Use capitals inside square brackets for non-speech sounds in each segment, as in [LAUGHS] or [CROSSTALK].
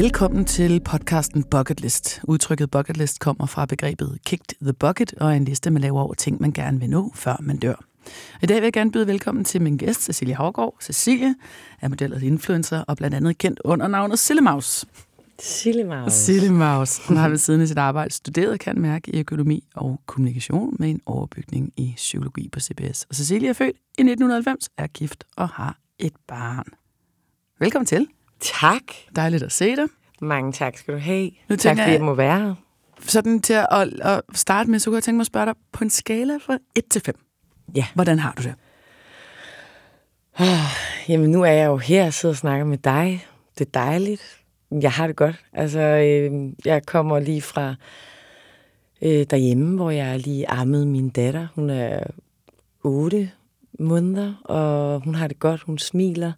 Velkommen til podcasten Bucket List. Udtrykket bucket list kommer fra begrebet kicked the bucket og er en liste, man laver over ting, man gerne vil nå, før man dør. I dag vil jeg gerne byde velkommen til min gæst, Cecilie Havgård. Cecilie er model og influencer og blandt andet kendt under navnet Sillemaus. Sillemaus. Sillemaus. Hun har ved siden af sit arbejde studeret kan mærke i økonomi og kommunikation med en overbygning i psykologi på CBS. Og Cecilie er født i 1990, er gift og har et barn. Velkommen til. Tak. Dejligt at se dig. Mange tak skal du have. Nu tak fordi jeg- jeg må være her. Sådan til at, at starte med, så kunne jeg tænke mig at spørge dig på en skala fra 1 til 5. Ja. Hvordan har du det? Jamen, nu er jeg jo her og sidder og snakker med dig. Det er dejligt. Jeg har det godt. Altså, øh, jeg kommer lige fra øh, derhjemme, hvor jeg lige ammede min datter. Hun er 8 måneder, og hun har det godt. Hun smiler.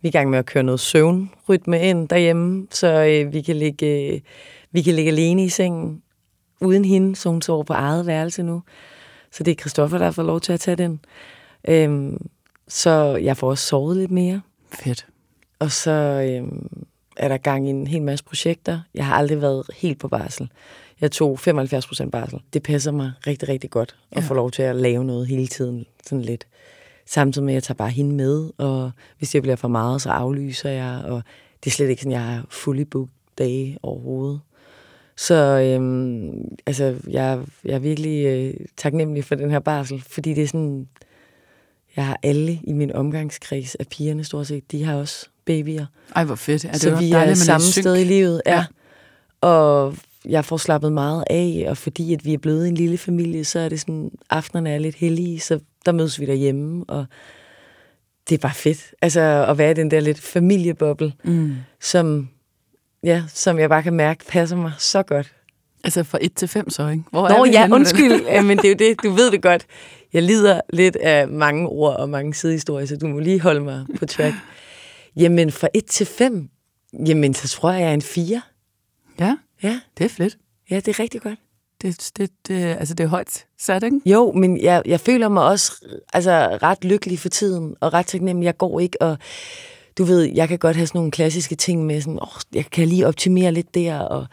Vi er i gang med at køre noget søvnrytme ind derhjemme, så øh, vi, kan ligge, øh, vi kan ligge alene i sengen uden hende, så hun sover på eget værelse nu. Så det er Christoffer, der fået lov til at tage den. Øhm, så jeg får også sovet lidt mere. Fedt. Og så øhm, er der gang i en hel masse projekter. Jeg har aldrig været helt på barsel. Jeg tog 75 procent barsel. Det passer mig rigtig, rigtig godt at Ja. få lov til at lave noget hele tiden. Sådan lidt. Samtidig med, at jeg tager bare hende med, og hvis det bliver for meget, så aflyser jeg. Og det er slet ikke sådan, jeg har fully booked dage overhovedet. Så øhm, altså, jeg, jeg er virkelig øh, taknemmelig for den her barsel, fordi det er sådan, jeg har alle i min omgangskreds af pigerne stort set, de har også babyer. Ej, hvor fedt. Er Ja, så vi dejligt, er samme sted i livet. Ja. ja. Og jeg får slappet meget af, og fordi at vi er blevet en lille familie, så er det sådan, aftenerne er lidt hellige, så der mødes vi derhjemme, og det er bare fedt. Altså at være i den der lidt familieboble, Mm. som, ja, som jeg bare kan mærke passer mig så godt. Altså fra 1 til 5 så, ikke? Hvor Nå vi ja, henne? undskyld, [LAUGHS] ja, men det er jo det, du ved det godt. Jeg lider lidt af mange ord og mange sidehistorier, så du må lige holde mig på track. Jamen, fra 1 til 5, jamen, så tror jeg, jeg er en 4. Ja, Ja, det er fedt. ja, det er rigtig godt. Det, det, det, altså, det er højt sat, ikke? Jo, men jeg, jeg føler mig også altså, ret lykkelig for tiden, og ret taknemmelig. Jeg går ikke, og du ved, jeg kan godt have sådan nogle klassiske ting med sådan, åh, jeg kan lige optimere lidt der, og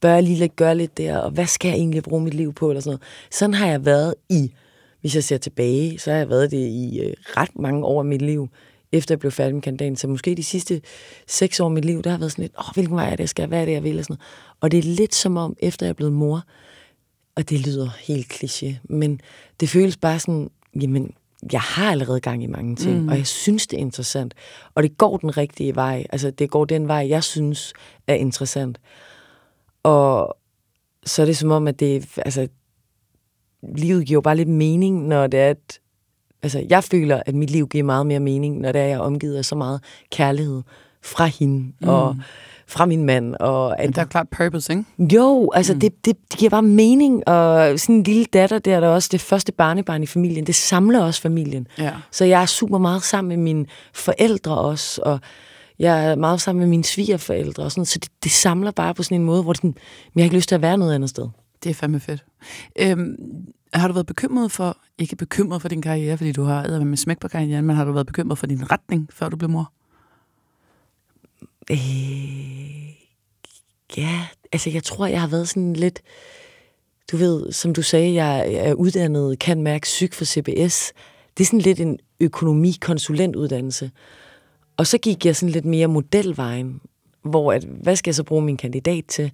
bør jeg lige lidt gøre lidt der, og hvad skal jeg egentlig bruge mit liv på, eller sådan noget. Sådan har jeg været i, hvis jeg ser tilbage, så har jeg været det i øh, ret mange år af mit liv, efter jeg blev færdig med kandidaten. Så måske de sidste seks år af mit liv, der har været sådan lidt, åh, hvilken vej er det, jeg skal, hvad er det, jeg vil, og sådan noget. Og det er lidt som om, efter jeg er blevet mor, og det lyder helt kliché, men det føles bare sådan, jamen, jeg har allerede gang i mange ting, mm. og jeg synes, det er interessant. Og det går den rigtige vej. Altså, det går den vej, jeg synes er interessant. Og så er det som om, at det, altså, livet giver bare lidt mening, når det er, at, altså, jeg føler, at mit liv giver meget mere mening, når det er, at jeg er omgivet af så meget kærlighed fra hende, mm. og fra min mand, og at Men der er klart purpose, ikke? jo, altså mm. det, det, det giver bare mening, og sådan en lille datter der, der er også det første barnebarn i familien, det samler også familien. Ja. Så jeg er super meget sammen med mine forældre også, og jeg er meget sammen med mine svigerforældre, og sådan, så det, det samler bare på sådan en måde, hvor det sådan, jeg har ikke lyst til at være noget andet sted. Det er fandme fedt. Øhm, har du været bekymret for, ikke bekymret for din karriere, fordi du har æder med smæk på karrieren, men har du været bekymret for din retning, før du blev mor? Øh, ja, altså jeg tror, jeg har været sådan lidt, du ved, som du sagde, jeg er uddannet, kan mærke psyk for CBS. Det er sådan lidt en økonomikonsulentuddannelse. Og så gik jeg sådan lidt mere modelvejen, hvor at, hvad skal jeg så bruge min kandidat til?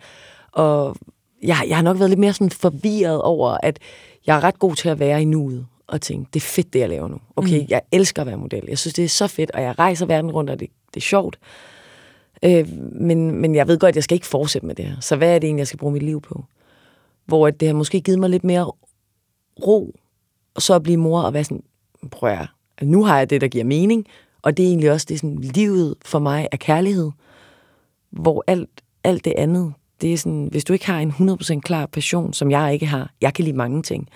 Og jeg, jeg har nok været lidt mere sådan forvirret over, at jeg er ret god til at være i nuet og tænke, det er fedt, det jeg laver nu. Okay, mm. jeg elsker at være model. Jeg synes, det er så fedt, og jeg rejser verden rundt, og det, det er sjovt. Øh, men, men jeg ved godt, at jeg skal ikke fortsætte med det her. Så hvad er det egentlig, jeg skal bruge mit liv på? Hvor at det har måske givet mig lidt mere ro, og så at blive mor og være sådan, prøv at nu har jeg det, der giver mening, og det er egentlig også det, sådan, livet for mig er kærlighed, hvor alt, alt det andet, det er sådan, hvis du ikke har en 100% klar passion, som jeg ikke har, jeg kan lide mange ting,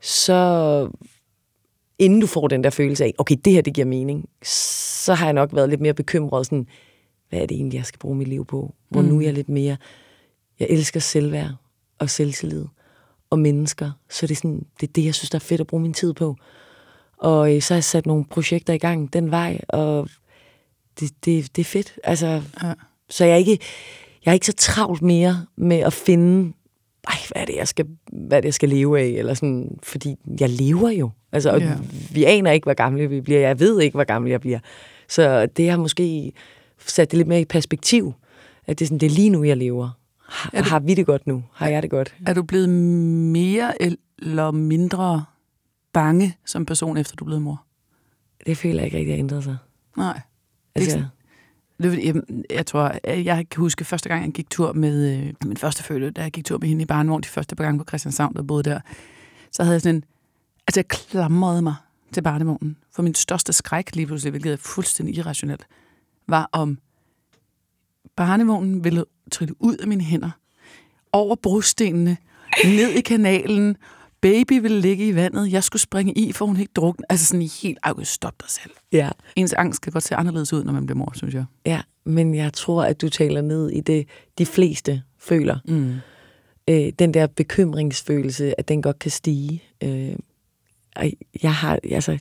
så inden du får den der følelse af, okay, det her, det giver mening, så har jeg nok været lidt mere bekymret, sådan, hvad er det egentlig, jeg skal bruge mit liv på? Hvor mm. nu er jeg lidt mere, jeg elsker selvværd og selvtillid og mennesker, så det er, sådan, det er det, jeg synes, der er fedt at bruge min tid på. Og øh, så har jeg sat nogle projekter i gang den vej, og det, det, det er fedt. Altså, Ja. Så jeg er ikke, jeg er ikke så travlt mere med at finde, ej, hvad er det, jeg skal, hvad er det, jeg skal leve af? Eller sådan, fordi jeg lever jo. Altså, og Ja. vi aner ikke, hvor gamle vi bliver. Jeg ved ikke, hvor gammel jeg bliver. Så det har måske sat det lidt mere i perspektiv. At det er, sådan, det er lige nu, jeg lever. Har, Er det- har vi det godt nu? Har jeg det godt? Er du blevet mere eller mindre bange som person, efter du blevet mor? Det føler jeg ikke rigtig har ændret sig. Nej. Altså, Det, er jeg, jeg tror, jeg kan huske første gang, jeg gik tur med øh, min første fødte, da jeg gik tur med hende i barnevogn de første par gange på Christianshavn, der boede der, så havde jeg sådan en, altså jeg klamrede mig til barnevognen, for min største skræk lige pludselig, hvilket er fuldstændig irrationelt, var om barnevognen ville trille ud af mine hænder, over brostenene, ned i kanalen, baby ville ligge i vandet, jeg skulle springe i, for hun ikke drukne. Altså sådan helt, ej, stop dig selv. ja. Ens angst kan godt se anderledes ud, når man bliver mor, synes jeg. ja, men jeg tror, at du taler ned i det, de fleste føler. Mm. øh, den der bekymringsfølelse, at den godt kan stige. Øh, jeg har, altså,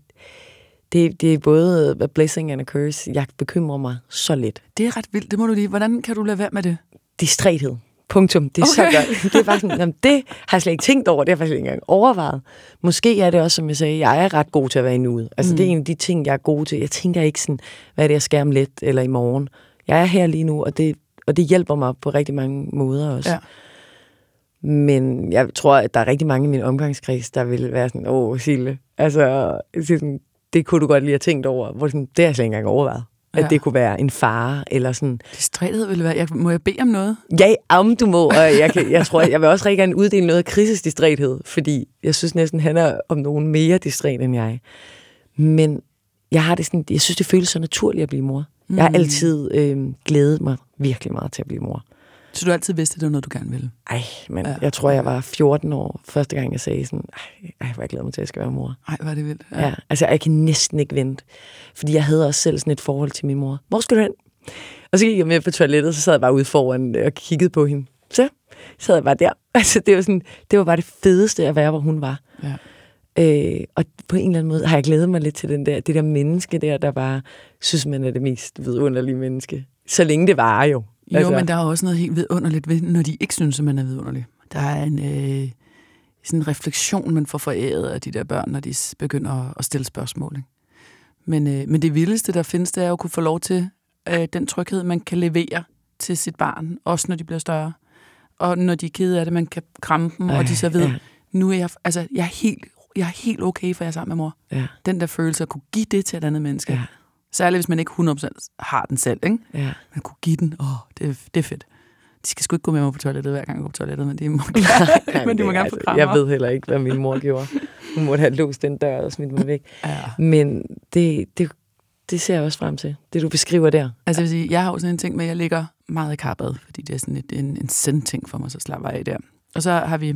det, det er både a blessing and a curse. Jeg bekymrer mig så lidt. Det er ret vildt, det må du lige. Hvordan kan du lade være med det? Distræthed. Punktum. Det er okay. Så godt. Det er bare sådan, jamen, det har jeg slet ikke tænkt over. Det har jeg faktisk ikke engang overvejet. Måske er det også, som jeg sagde, jeg er ret god til at være i nuet. Altså, mm. det er en af de ting, jeg er god til. Jeg tænker ikke sådan, hvad er det, jeg skal om lidt eller i morgen. Jeg er her lige nu, og det, og det hjælper mig på rigtig mange måder også. Ja. Men jeg tror, at der er rigtig mange i min omgangskreds, der vil være sådan, åh, Sille, altså, sådan, det kunne du godt lige have tænkt over. Hvor sådan, det har jeg slet ikke engang overvejet. At Ja. det kunne være en fare, eller sådan, Distræthed ville være, jeg, må jeg bede om noget? ja, om du må, og jeg, kan, jeg tror, jeg vil også rigtig gerne uddele noget af krisesdistræthed, fordi jeg synes næsten, han er om nogen mere distræt end jeg. Men jeg har det sådan, jeg synes, det føles så naturligt at blive mor. Mm. Jeg har altid øh, glædet mig virkelig meget til at blive mor. Så du altid vidste, at det var noget, du gerne ville? Ej, men Ja. jeg tror, jeg var 14 år, første gang jeg sagde sådan, ej, ej hvor jeg glæder mig til, at jeg skal være mor. Ej, var det vildt. Ja. ja, altså jeg kan næsten ikke vente. Fordi jeg havde også selv sådan et forhold til min mor. Hvor skal du hen? Og så gik jeg med på toilettet, så sad jeg bare ude foran og kiggede på hende. Så sad jeg bare der. [LAUGHS] Altså det var, sådan, det var bare det fedeste at være, hvor hun var. ja. Øh, og på en eller anden måde har jeg glædet mig lidt til den der, det der menneske der, der bare synes, man er det mest vidunderlige menneske. Så længe det varer jo. Jo, altså. men der er også noget helt vidunderligt ved, når de ikke synes, at man er vidunderlig. Der er en øh, sådan en refleksion, man får foræret af de der børn, når de begynder at- stille spørgsmål. Ikke? Men, øh, men det vildeste, der findes, det er at kunne få lov til øh, den tryghed, man kan levere til sit barn, også når de bliver større. Og når de er kede af det, man kan kramme dem, Ej, og de så ved, ja. nu er jeg, altså, jeg, er helt, jeg er helt okay, for jeg er sammen med mor. Ja, Den der følelse at kunne give det til et andet menneske. Ja. Særligt, hvis man ikke 100% har den selv. Ikke? ja. Man kunne give den. Åh, det, er- det er fedt. De skal sgu ikke gå med mig på toilettet, hver gang jeg går på toilettet, men de må, [LAUGHS] [LAUGHS] men de må det- gerne få krammer. Jeg ved heller ikke, hvad min mor gjorde. Hun måtte have låst den dør og smidt mig væk. Ja. Men det, det, det ser jeg også frem til. Det, du beskriver der. Altså, jeg, vil sige, jeg har jo sådan en ting med, at jeg ligger meget i karbad, fordi det er sådan et, en, en send-ting for mig, så slapper jeg af der. Og så har vi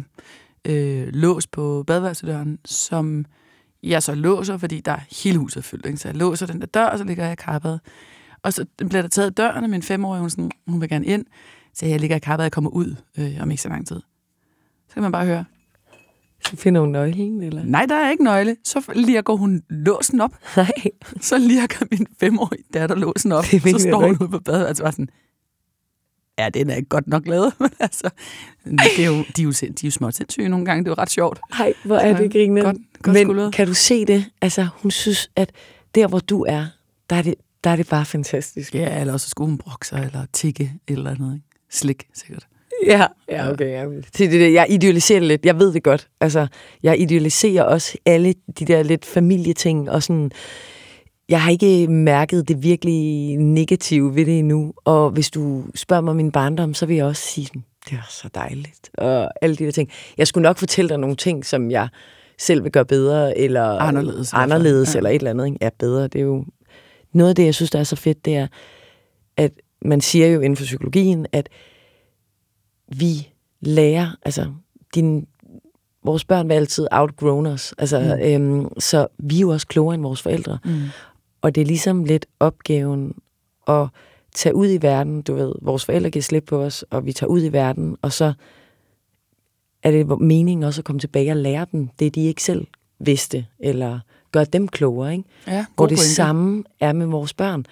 øh, lås på badeværelsedøren, som jeg så låser, fordi der er hele huset fyldt. Ikke? Så jeg låser den der dør, og så ligger jeg i. Og så bliver der taget døren, og min femårige, hun, sådan, hun vil gerne ind. Så jeg ligger i karbad, og jeg kommer ud øh, om ikke så lang tid. Så kan man bare høre, Så finder hun nøglen, eller? nej, der er ikke nøgle. Så lirker hun låsen op. [LAUGHS] Nej. Så lirker min femårige datter låsen op. Det så står hun ude på badet og var sådan, ja, den er ikke godt nok lavet, [LAUGHS] men altså, det er jo, de, er jo, de er jo småt sindssyge nogle gange, det er jo ret sjovt. Nej, hvor er det Ja, griner. godt- godt Men skuldret. kan du se det? Altså, hun synes, at der, hvor du er, der er det, der er det bare fantastisk. Ja, eller også skulle hun brokke sig, eller tikke, eller noget, ikke? Slik, sikkert. Ja, ja okay. Ja. Det der, jeg idealiserer det lidt. Jeg ved det godt. Altså, jeg idealiserer også alle de der lidt familieting, og sådan, jeg har ikke mærket det virkelig negative ved det endnu. Og hvis du spørger mig om min barndom, så vil jeg også sige, det var så dejligt. Og alle de der ting. Jeg skulle nok fortælle dig nogle ting, som jeg selv vil gøre bedre, eller Anderledes anderledes Ja. eller et eller andet. Ikke? Ja, bedre. Det er jo noget af det, jeg synes, der er så fedt, det er, at man siger jo inden for psykologien, at vi lærer, altså din, vores børn vil altid outgrown os, altså, mm. øhm, så vi er jo også klogere end vores forældre. Mm. Og det er ligesom lidt opgaven at tage ud i verden, du ved, vores forældre giver slip på os, og vi tager ud i verden, og så er det meningen også at komme tilbage og lære dem det, de ikke selv vidste, eller gøre dem klogere, ikke? Ja, Hvor det pointe. samme er med vores børn.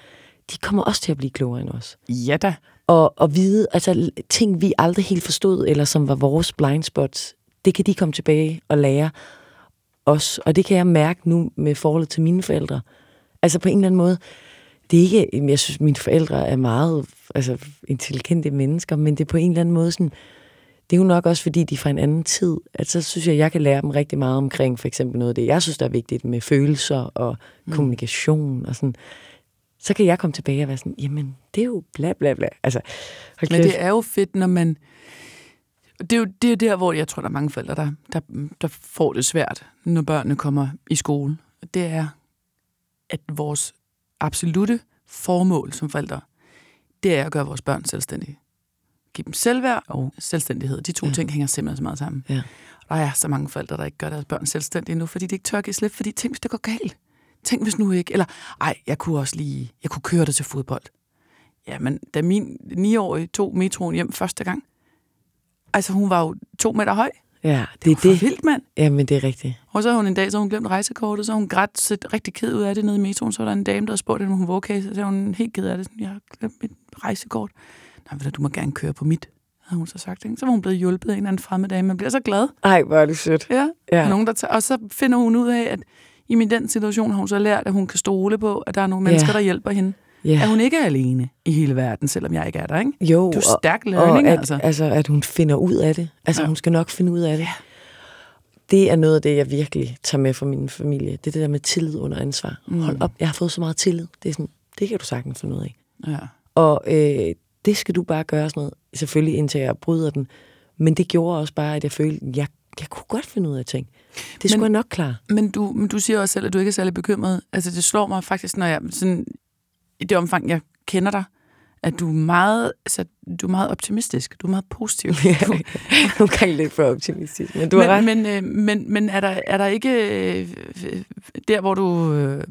de kommer også til at blive klogere end os. Ja da. Og, og vide, altså ting, vi aldrig helt forstod, eller som var vores blind spots, det kan de komme tilbage og lære os. Og det kan jeg mærke nu med forholdet til mine forældre. Altså på en eller anden måde, det er ikke, jeg synes, mine forældre er meget altså, intelligente mennesker, men det er på en eller anden måde sådan, det er jo nok også, fordi de er fra en anden tid, at så synes jeg, jeg kan lære dem rigtig meget omkring for eksempel noget af det, jeg synes, der er vigtigt med følelser og mm. kommunikation og sådan. Så kan jeg komme tilbage og være sådan, jamen, det er jo bla bla bla. Altså, Men det er jo fedt, når man... Det er jo det er der, hvor jeg tror, der er mange forældre, der, der, der får det svært, når børnene kommer i skole. Det er, at vores absolute formål som forældre, det er at gøre vores børn selvstændige. Give dem selvværd og selvstændighed. De to ja. ting hænger simpelthen så meget sammen. Ja. Og der er så mange forældre, der ikke gør deres børn selvstændige nu, fordi de ikke tør give slip, fordi tænk, hvis det går galt. Tænk, hvis nu ikke. Eller, ej, jeg kunne også lige, jeg kunne køre det til fodbold. Jamen, da min 9-årige tog metroen hjem første gang, altså hun var jo to meter høj. Ja, det, det er det. vildt, mand. Jamen, det er rigtigt. Og så har hun en dag, så hun glemt rejsekortet, så hun grædt set rigtig ked ud af det nede i metroen. Så var der en dame, der spurgte hende, om hun var okay. Så hun helt ked af det. Sådan, jeg har glemt mit rejsekort. Nej, du må gerne køre på mit havde hun så sagt. Ikke? Så var hun blevet hjulpet af en eller anden fremmed dame. Man bliver så glad. Ej, hvor er det sødt. Ja, ja. Nogen, der tager, og så finder hun ud af, at i min den situation har hun så lært, at hun kan stole på, at der er nogle mennesker, ja. der hjælper hende. Ja. At hun ikke er alene i hele verden, selvom jeg ikke er der, ikke? Jo, du er stærk learning, og at, altså. altså. at hun finder ud af det. Altså, ja. hun skal nok finde ud af det. Ja. Det er noget af det, jeg virkelig tager med fra min familie. Det er det der med tillid under ansvar. Mm. Hold op, jeg har fået så meget tillid. Det er sådan, det kan du sagtens finde ud af. Ja. Og øh, det skal du bare gøre sådan noget. Selvfølgelig indtil jeg bryder den. Men det gjorde også bare, at jeg følte, at jeg, jeg kunne godt finde ud af ting. Det skulle jeg nok klare. Men du, men du siger også selv, at du ikke er særlig bekymret. Altså det slår mig faktisk, når jeg sådan, i det omfang, jeg kender dig, at du er meget, altså, du er meget optimistisk. Du er meget positiv. [LAUGHS] Ja, du kan lidt for optimistisk, men du har men, ret. Men, øh, men, men er, der, er der ikke øh, der, hvor du øh,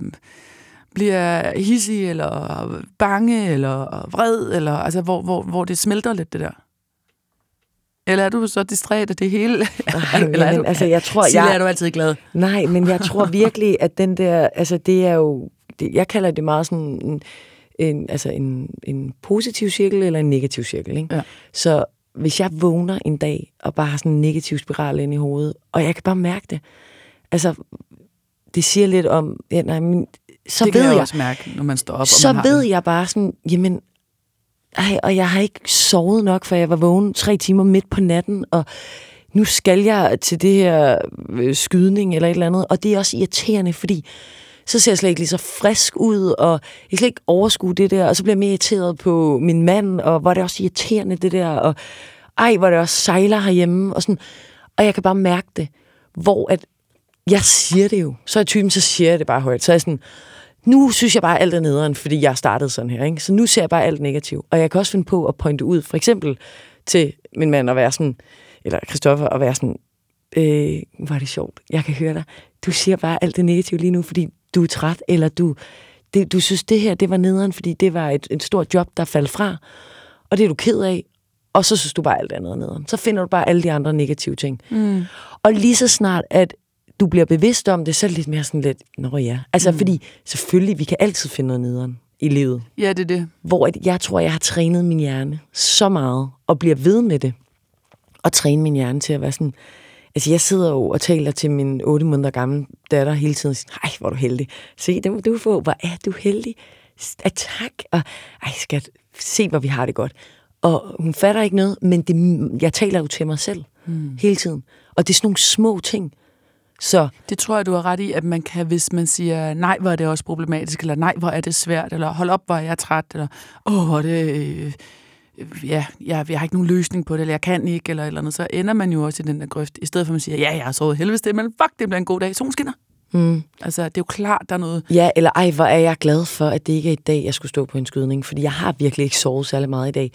bliver hissig, eller bange, eller vred, eller altså, hvor, hvor, hvor det smelter lidt, det der? Eller er du så distræt af det hele? Nej, [LAUGHS] eller er du, altså, jeg tror, Sille, jeg, er du altid glad? Nej, men jeg tror [LAUGHS] virkelig, at den der, altså det er jo, det, jeg kalder det meget sådan en, en, altså en, en positiv cirkel eller en negativ cirkel. Ikke? Ja. Så hvis jeg vågner en dag og bare har sådan en negativ spiral ind i hovedet, og jeg kan bare mærke det, altså det siger lidt om, ja, nej, men så det ved kan jeg, jeg, også mærke, når man står op. så og man ved har jeg bare sådan, jamen, ej, og jeg har ikke sovet nok, for jeg var vågen tre timer midt på natten, og nu skal jeg til det her øh, skydning eller et eller andet, og det er også irriterende, fordi så ser jeg slet ikke lige så frisk ud, og jeg kan slet ikke overskue det der, og så bliver jeg mere irriteret på min mand, og hvor er det også irriterende det der, og ej, hvor det også sejler herhjemme, og sådan, og jeg kan bare mærke det, hvor at jeg siger det jo, så er typen, så siger jeg det bare højt, så er jeg sådan, nu synes jeg bare, alt er nederen, fordi jeg startede sådan her. Ikke? Så nu ser jeg bare alt negativt. Og jeg kan også finde på at pointe ud, for eksempel til min mand at være sådan, eller Christoffer at være sådan, øh, er det sjovt, jeg kan høre dig. Du siger bare alt det negative lige nu, fordi du er træt, eller du, det, du synes, det her det var nederen, fordi det var et, et stort job, der faldt fra, og det er du ked af, og så synes du bare alt andet er nederen. Så finder du bare alle de andre negative ting. Mm. Og lige så snart, at du bliver bevidst om det, så er det lidt mere sådan lidt, nå ja. Altså, mm. fordi selvfølgelig, vi kan altid finde noget nederen i livet. Ja, det er det. Hvor jeg tror, jeg har trænet min hjerne så meget, og bliver ved med det, og træne min hjerne til at være sådan... Altså, jeg sidder jo og taler til min 8 måneder gamle datter hele tiden, og siger, ej, hvor er du heldig. Se, det må du få. Hvor er du heldig. Ja, tak. Og, ej, skat, se, hvor vi har det godt. Og hun fatter ikke noget, men det, jeg taler jo til mig selv Mm. hele tiden. Og det er sådan nogle små ting. Så Det tror jeg, du har ret i, at man kan, hvis man siger, nej, hvor er det også problematisk, eller nej, hvor er det svært, eller hold op, hvor er jeg træt, eller åh, hvor er det... Øh, ja, jeg, jeg har ikke nogen løsning på det, eller jeg kan ikke, eller eller andet, så ender man jo også i den der grøft, i stedet for at man siger, ja, jeg har sovet helvedes det, men fuck, det bliver en god dag, solen skinner. mm, Altså, det er jo klart, der er noget... Ja, eller ej, hvor er jeg glad for, at det ikke er i dag, jeg skulle stå på en skydning, fordi jeg har virkelig ikke sovet særlig meget i dag.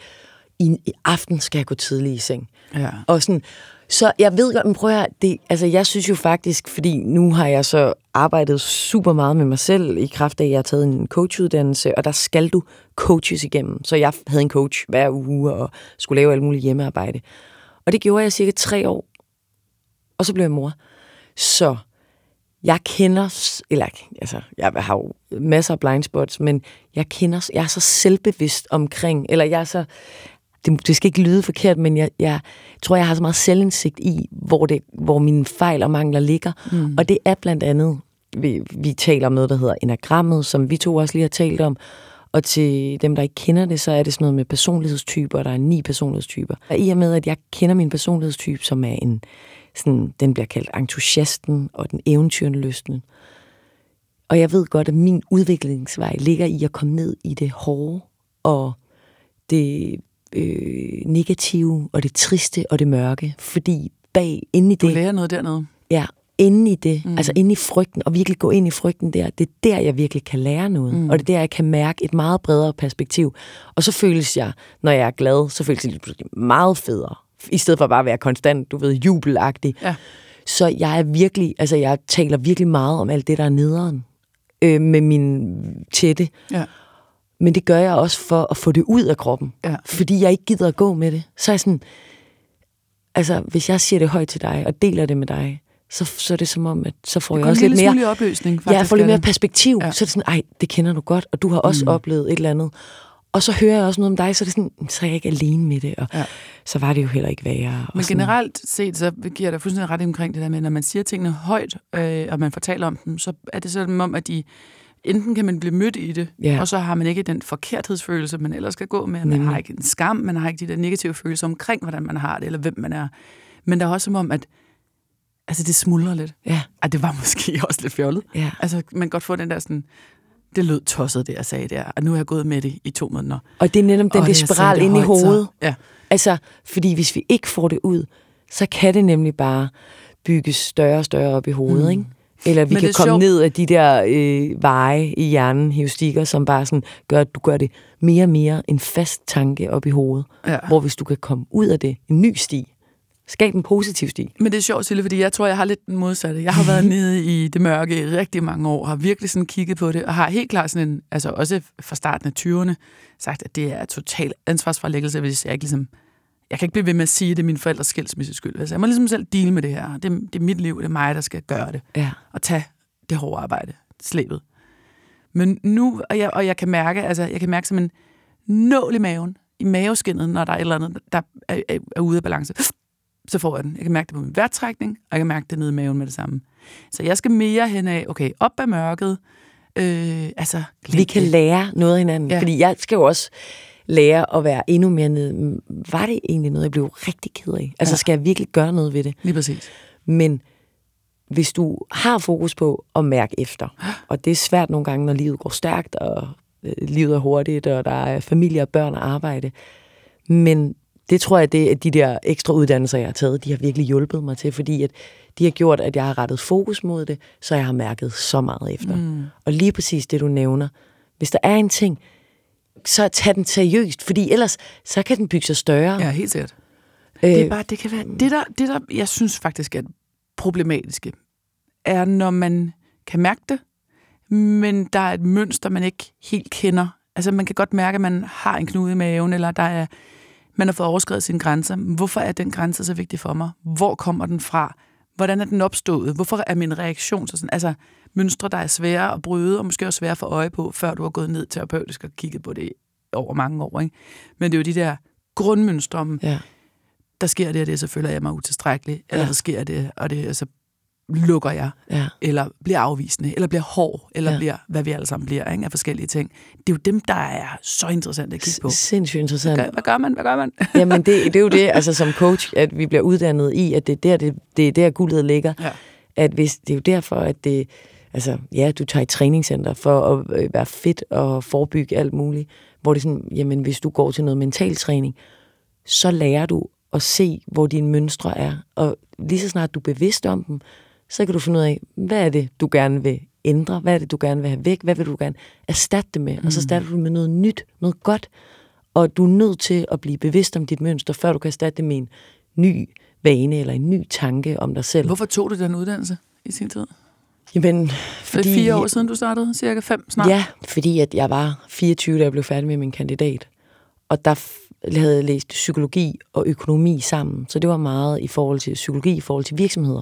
I, i aften skal jeg gå tidligt i seng. Ja. Og sådan, så jeg ved godt, men prøv at høre, det, altså jeg synes jo faktisk, fordi nu har jeg så arbejdet super meget med mig selv, i kraft af, at jeg har taget en coachuddannelse, og der skal du coaches igennem. Så jeg havde en coach hver uge, og skulle lave alt muligt hjemmearbejde. Og det gjorde jeg cirka tre år, og så blev jeg mor. Så jeg kender, eller altså, jeg har jo masser af blindspots, men jeg kender, jeg er så selvbevidst omkring, eller jeg er så, det, det skal ikke lyde forkert, men jeg, jeg tror, jeg har så meget selvindsigt i, hvor, det, hvor mine fejl og mangler ligger. Mm. Og det er blandt andet, vi, vi taler om noget, der hedder enagrammet, som vi to også lige har talt om, og til dem, der ikke kender det, så er det sådan noget med personlighedstyper, der er ni personlighedstyper. Og i og med, at jeg kender min personlighedstype, som er en, sådan, den bliver kaldt entusiasten og den eventyrende lysten. Og jeg ved godt, at min udviklingsvej ligger i at komme ned i det hårde og det øh, negative og det triste og det mørke. Fordi bag, inde i det... Du lærer noget dernede. Ja, inde i det, mm. altså inde i frygten, og virkelig gå ind i frygten der, det er der, jeg virkelig kan lære noget. Mm. Og det er der, jeg kan mærke et meget bredere perspektiv. Og så føles jeg, når jeg er glad, så føles det meget federe. I stedet for bare at være konstant, du ved, jubelagtig. Ja. Så jeg er virkelig, altså jeg taler virkelig meget om alt det, der er nederen øh, med min tætte. Ja. Men det gør jeg også for at få det ud af kroppen. Ja. Fordi jeg ikke gider at gå med det. Så er jeg sådan, altså hvis jeg siger det højt til dig, og deler det med dig, så, så er det som om, at så får jeg også lidt mere... opløsning, faktisk. Ja, jeg får lidt mere perspektiv. Ja. Så er det sådan, ej, det kender du godt, og du har også mm. oplevet et eller andet. Og så hører jeg også noget om dig, så er det sådan, så er jeg ikke alene med det, og ja. så var det jo heller ikke værre. Men sådan. generelt set, så giver der fuldstændig ret omkring det der med, når man siger tingene højt, øh, og man fortæller om dem, så er det sådan om, at de enten kan man blive mødt i det, ja. og så har man ikke den forkerthedsfølelse, man ellers skal gå med. Man Nemlig. har ikke en skam, man har ikke de der negative følelser omkring, hvordan man har det, eller hvem man er. Men der er også som om, at altså det smuldrer lidt. Ja. Ej, det var [LAUGHS] måske også lidt fjollet. Ja. Altså, man kan godt få den der sådan, det lød tosset, det jeg sagde der, og nu er jeg gået med det i to måneder. Og det er netop den der spiral ind i hovedet. Så, ja. Altså, fordi hvis vi ikke får det ud, så kan det nemlig bare bygges større og større op i hovedet, mm. ikke? Eller vi Men kan komme sjovt. ned af de der øh, veje i hjernen, heustikker, som bare sådan gør, at du gør det mere og mere en fast tanke op i hovedet. Ja. Hvor hvis du kan komme ud af det, en ny sti, Skab en positiv sti. Men det er sjovt, Sille, fordi jeg tror, jeg har lidt den modsatte. Jeg har været [LAUGHS] nede i det mørke i rigtig mange år, har virkelig sådan kigget på det, og har helt klart sådan en, altså også fra starten af 20'erne, sagt, at det er total ansvarsforlæggelse, hvis jeg ikke ligesom, jeg kan ikke blive ved med at sige, at det er min forældres skilsmisse skyld. Altså, jeg må ligesom selv deal med det her. Det, det er mit liv, det er mig, der skal gøre det. Ja. Og tage det hårde arbejde, slæbet. Men nu, og jeg, og jeg kan mærke, altså, jeg kan mærke som en nål i maven, i maveskinnet, når der er et eller andet, der er, er, er ude af balance så får jeg den. Jeg kan mærke det på min vejrtrækning, og jeg kan mærke det nede i maven med det samme. Så jeg skal mere hen af, okay, op af mørket. Øh, altså, Vi kan lære noget af hinanden, ja. fordi jeg skal jo også lære at være endnu mere nede. Var det egentlig noget, jeg blev rigtig ked af? Altså, ja. skal jeg virkelig gøre noget ved det? Lige præcis. Men hvis du har fokus på at mærke efter, og det er svært nogle gange, når livet går stærkt, og øh, livet er hurtigt, og der er familie og børn og arbejde, men det tror jeg, det, at de der ekstra uddannelser, jeg har taget, de har virkelig hjulpet mig til, fordi at de har gjort, at jeg har rettet fokus mod det, så jeg har mærket så meget efter. Mm. Og lige præcis det, du nævner. Hvis der er en ting, så tag den seriøst, fordi ellers så kan den bygge sig større. Ja, helt sikkert. Øh, det er bare, det kan være, det der, det der, jeg synes faktisk er problematiske, er, når man kan mærke det, men der er et mønster, man ikke helt kender. Altså, man kan godt mærke, at man har en knude i maven, eller der er man har fået overskrevet sine grænser. Hvorfor er den grænse så vigtig for mig? Hvor kommer den fra? Hvordan er den opstået? Hvorfor er min reaktion så sådan? Altså, mønstre, der er svære at bryde, og måske også svære at få øje på, før du har gået ned terapeutisk og kigget på det over mange år. Ikke? Men det er jo de der grundmønstre om, ja. der sker det, og det, så føler jeg mig utilstrækkelig, eller ja. der sker det, og det, så lukker jeg, ja. eller bliver afvisende, eller bliver hård, eller ja. bliver, hvad vi alle sammen bliver, ikke, af forskellige ting. Det er jo dem, der er så interessant at kigge på. Sindssygt interessant. Hvad gør, hvad gør man? Hvad gør man? [LAUGHS] Jamen, det, det er jo det, [LAUGHS] altså som coach, at vi bliver uddannet i, at det er der, det, det er der guldet ligger. Ja. At hvis, det er jo derfor, at det, altså, ja, du tager i træningscenter for at øh, være fit og forebygge alt muligt, hvor det er sådan, jamen, hvis du går til noget mental træning, så lærer du at se, hvor dine mønstre er. Og lige så snart du er bevidst om dem, så kan du finde ud af, hvad er det, du gerne vil ændre? Hvad er det, du gerne vil have væk? Hvad vil du gerne erstatte det med? Mm. Og så mm. starter du med noget nyt, noget godt. Og du er nødt til at blive bevidst om dit mønster, før du kan erstatte det med en ny vane eller en ny tanke om dig selv. Hvorfor tog du den uddannelse i sin tid? Jamen, fordi... Det er fire år siden, du startede? Cirka fem snart? Ja, fordi at jeg var 24, da jeg blev færdig med min kandidat. Og der havde jeg læst psykologi og økonomi sammen. Så det var meget i forhold til psykologi, i forhold til virksomheder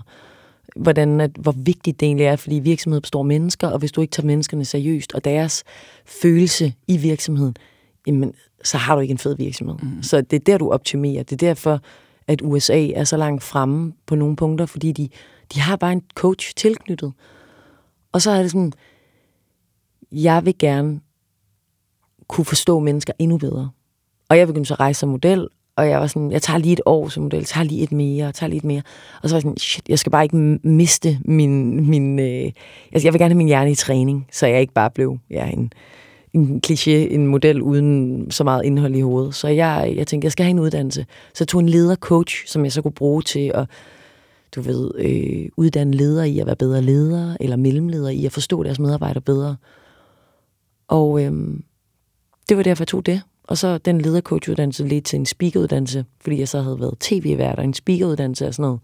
hvordan, at, hvor vigtigt det egentlig er, fordi virksomheden består af mennesker, og hvis du ikke tager menneskerne seriøst, og deres følelse i virksomheden, jamen, så har du ikke en fed virksomhed. Mm. Så det er der, du optimerer. Det er derfor, at USA er så langt fremme på nogle punkter, fordi de, de har bare en coach tilknyttet. Og så er det sådan, jeg vil gerne kunne forstå mennesker endnu bedre. Og jeg begyndte så at rejse som model, og jeg var sådan, jeg tager lige et år som model, tager lige et mere, tager lige et mere. Og så var jeg sådan, shit, jeg skal bare ikke miste min, min øh, altså jeg vil gerne have min hjerne i træning, så jeg ikke bare blev ja, en, en kliché, en model uden så meget indhold i hovedet. Så jeg, jeg tænkte, jeg skal have en uddannelse. Så jeg tog en ledercoach, som jeg så kunne bruge til at du ved, øh, uddanne ledere i at være bedre ledere, eller mellemledere i at forstå deres medarbejdere bedre. Og øh, det var derfor, jeg tog det. Og så den ledercoachuddannelse ledte til en speakeruddannelse, fordi jeg så havde været tv-vært og en speakeruddannelse og sådan noget,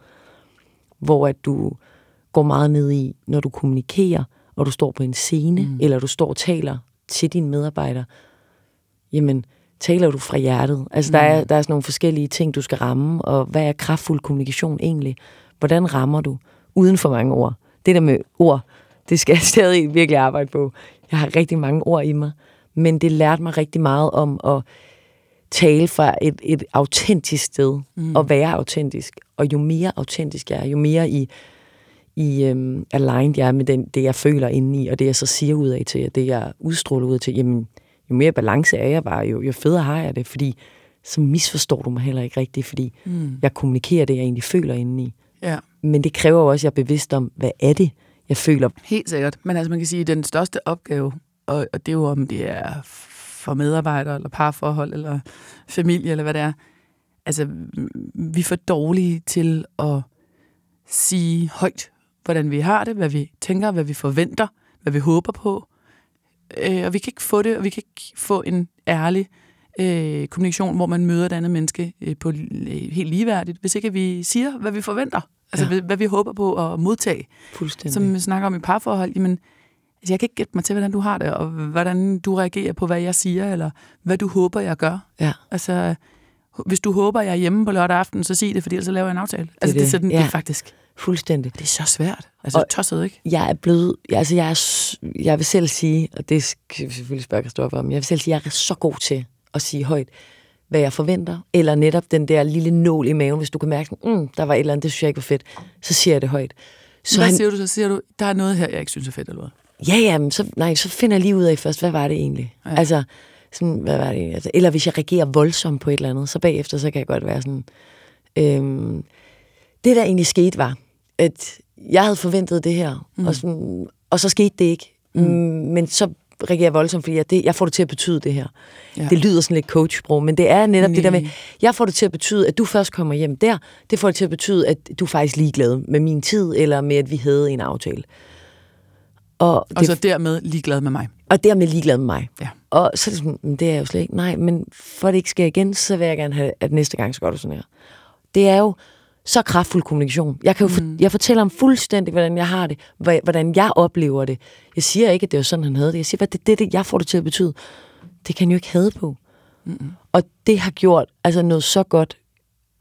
hvor at du går meget ned i, når du kommunikerer, og du står på en scene, mm. eller du står og taler til dine medarbejdere, jamen, taler du fra hjertet? Altså, mm. der, er, der er sådan nogle forskellige ting, du skal ramme, og hvad er kraftfuld kommunikation egentlig? Hvordan rammer du? Uden for mange ord. Det der med ord, det skal jeg stadig virkelig arbejde på. Jeg har rigtig mange ord i mig men det lærte mig rigtig meget om at tale fra et, et autentisk sted, mm. og være autentisk. Og jo mere autentisk jeg er, jo mere i, i um, aligned jeg er med den, det, jeg føler indeni, og det, jeg så siger ud af til, og det, jeg udstråler ud af til, jamen, jo mere balance er jeg bare, jo, jo federe har jeg det, fordi så misforstår du mig heller ikke rigtigt, fordi mm. jeg kommunikerer det, jeg egentlig føler indeni. Ja. Men det kræver jo også, at jeg er bevidst om, hvad er det, jeg føler. Helt sikkert. Men altså, man kan sige, at den største opgave og, og det er jo om det er for medarbejdere, eller parforhold, eller familie, eller hvad det er. Altså, vi er for dårlige til at sige højt, hvordan vi har det, hvad vi tænker, hvad vi forventer, hvad vi håber på. Øh, og vi kan ikke få det, og vi kan ikke få en ærlig øh, kommunikation, hvor man møder et andet menneske øh, på øh, helt ligeværdigt, hvis ikke vi siger, hvad vi forventer. Altså, ja. hvad vi håber på at modtage. Fuldstændig. Som vi snakker om i parforhold, jamen, Altså, jeg kan ikke gætte mig til, hvordan du har det, og hvordan du reagerer på, hvad jeg siger, eller hvad du håber, jeg gør. Ja. Altså, hvis du håber, jeg er hjemme på lørdag aften, så sig det, fordi ellers så laver jeg en aftale. Det altså, det, det, er sådan, ja. det er faktisk... Fuldstændig. Det er så svært. Altså, og tosset, ikke? Jeg er blevet... Altså, jeg, er, jeg vil selv sige, og det skal vi selvfølgelig spørge Kristoffer om, jeg vil selv sige, at jeg er så god til at sige højt, hvad jeg forventer, eller netop den der lille nål i maven, hvis du kan mærke, mm, der var et eller andet, det synes jeg ikke var fedt, så siger jeg det højt. Så hvad han, siger du så? Siger du, der er noget her, jeg ikke synes er fedt, eller hvad? Ja, ja, men så, nej, så finder jeg lige ud af først, hvad var det egentlig? Ja. Altså, sådan, hvad var det egentlig? Altså, eller hvis jeg reagerer voldsomt på et eller andet, så bagefter, så kan jeg godt være sådan... Øhm, det, der egentlig skete, var, at jeg havde forventet det her, mm. og, sådan, og så skete det ikke. Mm. Men så reagerer jeg voldsomt, fordi jeg, det, jeg får det til at betyde det her. Ja. Det lyder sådan lidt coachsprog, men det er netop Nej. det der med, jeg får det til at betyde, at du først kommer hjem der. Det får det til at betyde, at du er faktisk ligeglad med min tid, eller med, at vi havde en aftale. Og, og det, så dermed ligeglad med mig. Og dermed ligeglad med mig. Ja. Og så er det sådan, det er jeg jo slet ikke. Nej, men for at det ikke sker igen, så vil jeg gerne have, at næste gang så gør du sådan her. Det er jo så kraftfuld kommunikation. Jeg, kan jo mm. for, jeg fortæller om fuldstændig, hvordan jeg har det, hvordan jeg oplever det. Jeg siger ikke, at det er sådan, han havde det. Jeg siger, hvad det, det, det jeg får det til at betyde. Det kan jo ikke have på. Mm. Og det har gjort altså noget så godt.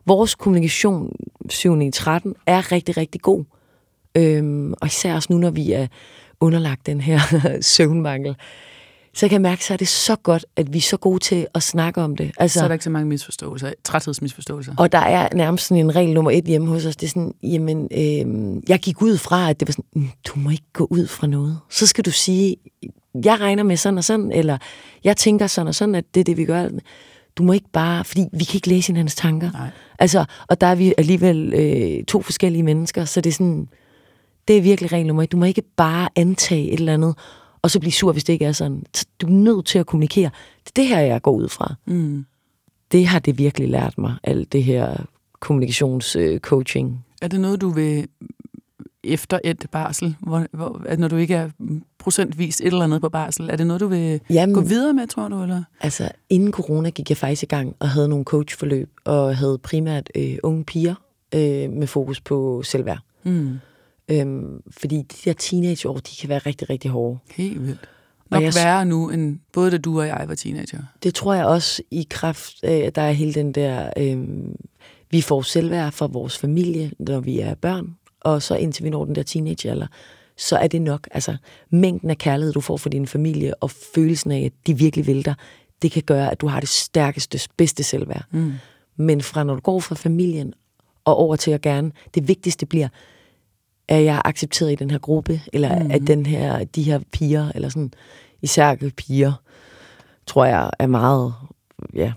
Vores kommunikation 7. 13 er rigtig, rigtig god. Øhm, og især også nu, når vi er underlagt den her [LAUGHS] søvnmangel, så jeg kan mærke, så er det så godt, at vi er så gode til at snakke om det. Altså, så er der ikke så mange misforståelser, træthedsmisforståelser. Og der er nærmest sådan en regel nummer et hjemme hos os. Det er sådan, jamen, øh, jeg gik ud fra, at det var sådan, mm, du må ikke gå ud fra noget. Så skal du sige, jeg regner med sådan og sådan, eller jeg tænker sådan og sådan, at det er det, vi gør. Du må ikke bare, fordi vi kan ikke læse hinandens tanker. Nej. Altså, og der er vi alligevel øh, to forskellige mennesker, så det er sådan, det er virkelig regel nummer et. Du må ikke bare antage et eller andet, og så blive sur, hvis det ikke er sådan. Du er nødt til at kommunikere. Det er det her, jeg går ud fra. Mm. Det har det virkelig lært mig, alt det her kommunikationscoaching. Øh, er det noget, du vil efter et barsel, hvor, hvor, at når du ikke er procentvis et eller andet på barsel, er det noget, du vil Jamen, gå videre med, tror du? Eller? Altså, inden corona gik jeg faktisk i gang og havde nogle coachforløb, og havde primært øh, unge piger øh, med fokus på selvværd. Mm. Øhm, fordi de der teenageår, de kan være rigtig, rigtig hårde. Helt vildt. Nok jeg, værre nu, end både da du og jeg var teenager. Det tror jeg også i kraft af, at der er hele den der... Øhm, vi får selvværd fra vores familie, når vi er børn, og så indtil vi når den der teenagealder, så er det nok. Altså, mængden af kærlighed, du får fra din familie, og følelsen af, at de virkelig vil dig, det kan gøre, at du har det stærkeste, bedste selvværd. Mm. Men fra når du går fra familien og over til at gerne, det vigtigste bliver, er jeg accepteret i den her gruppe, eller mm. at den her, de her piger, eller sådan, især piger, tror jeg er meget, ja,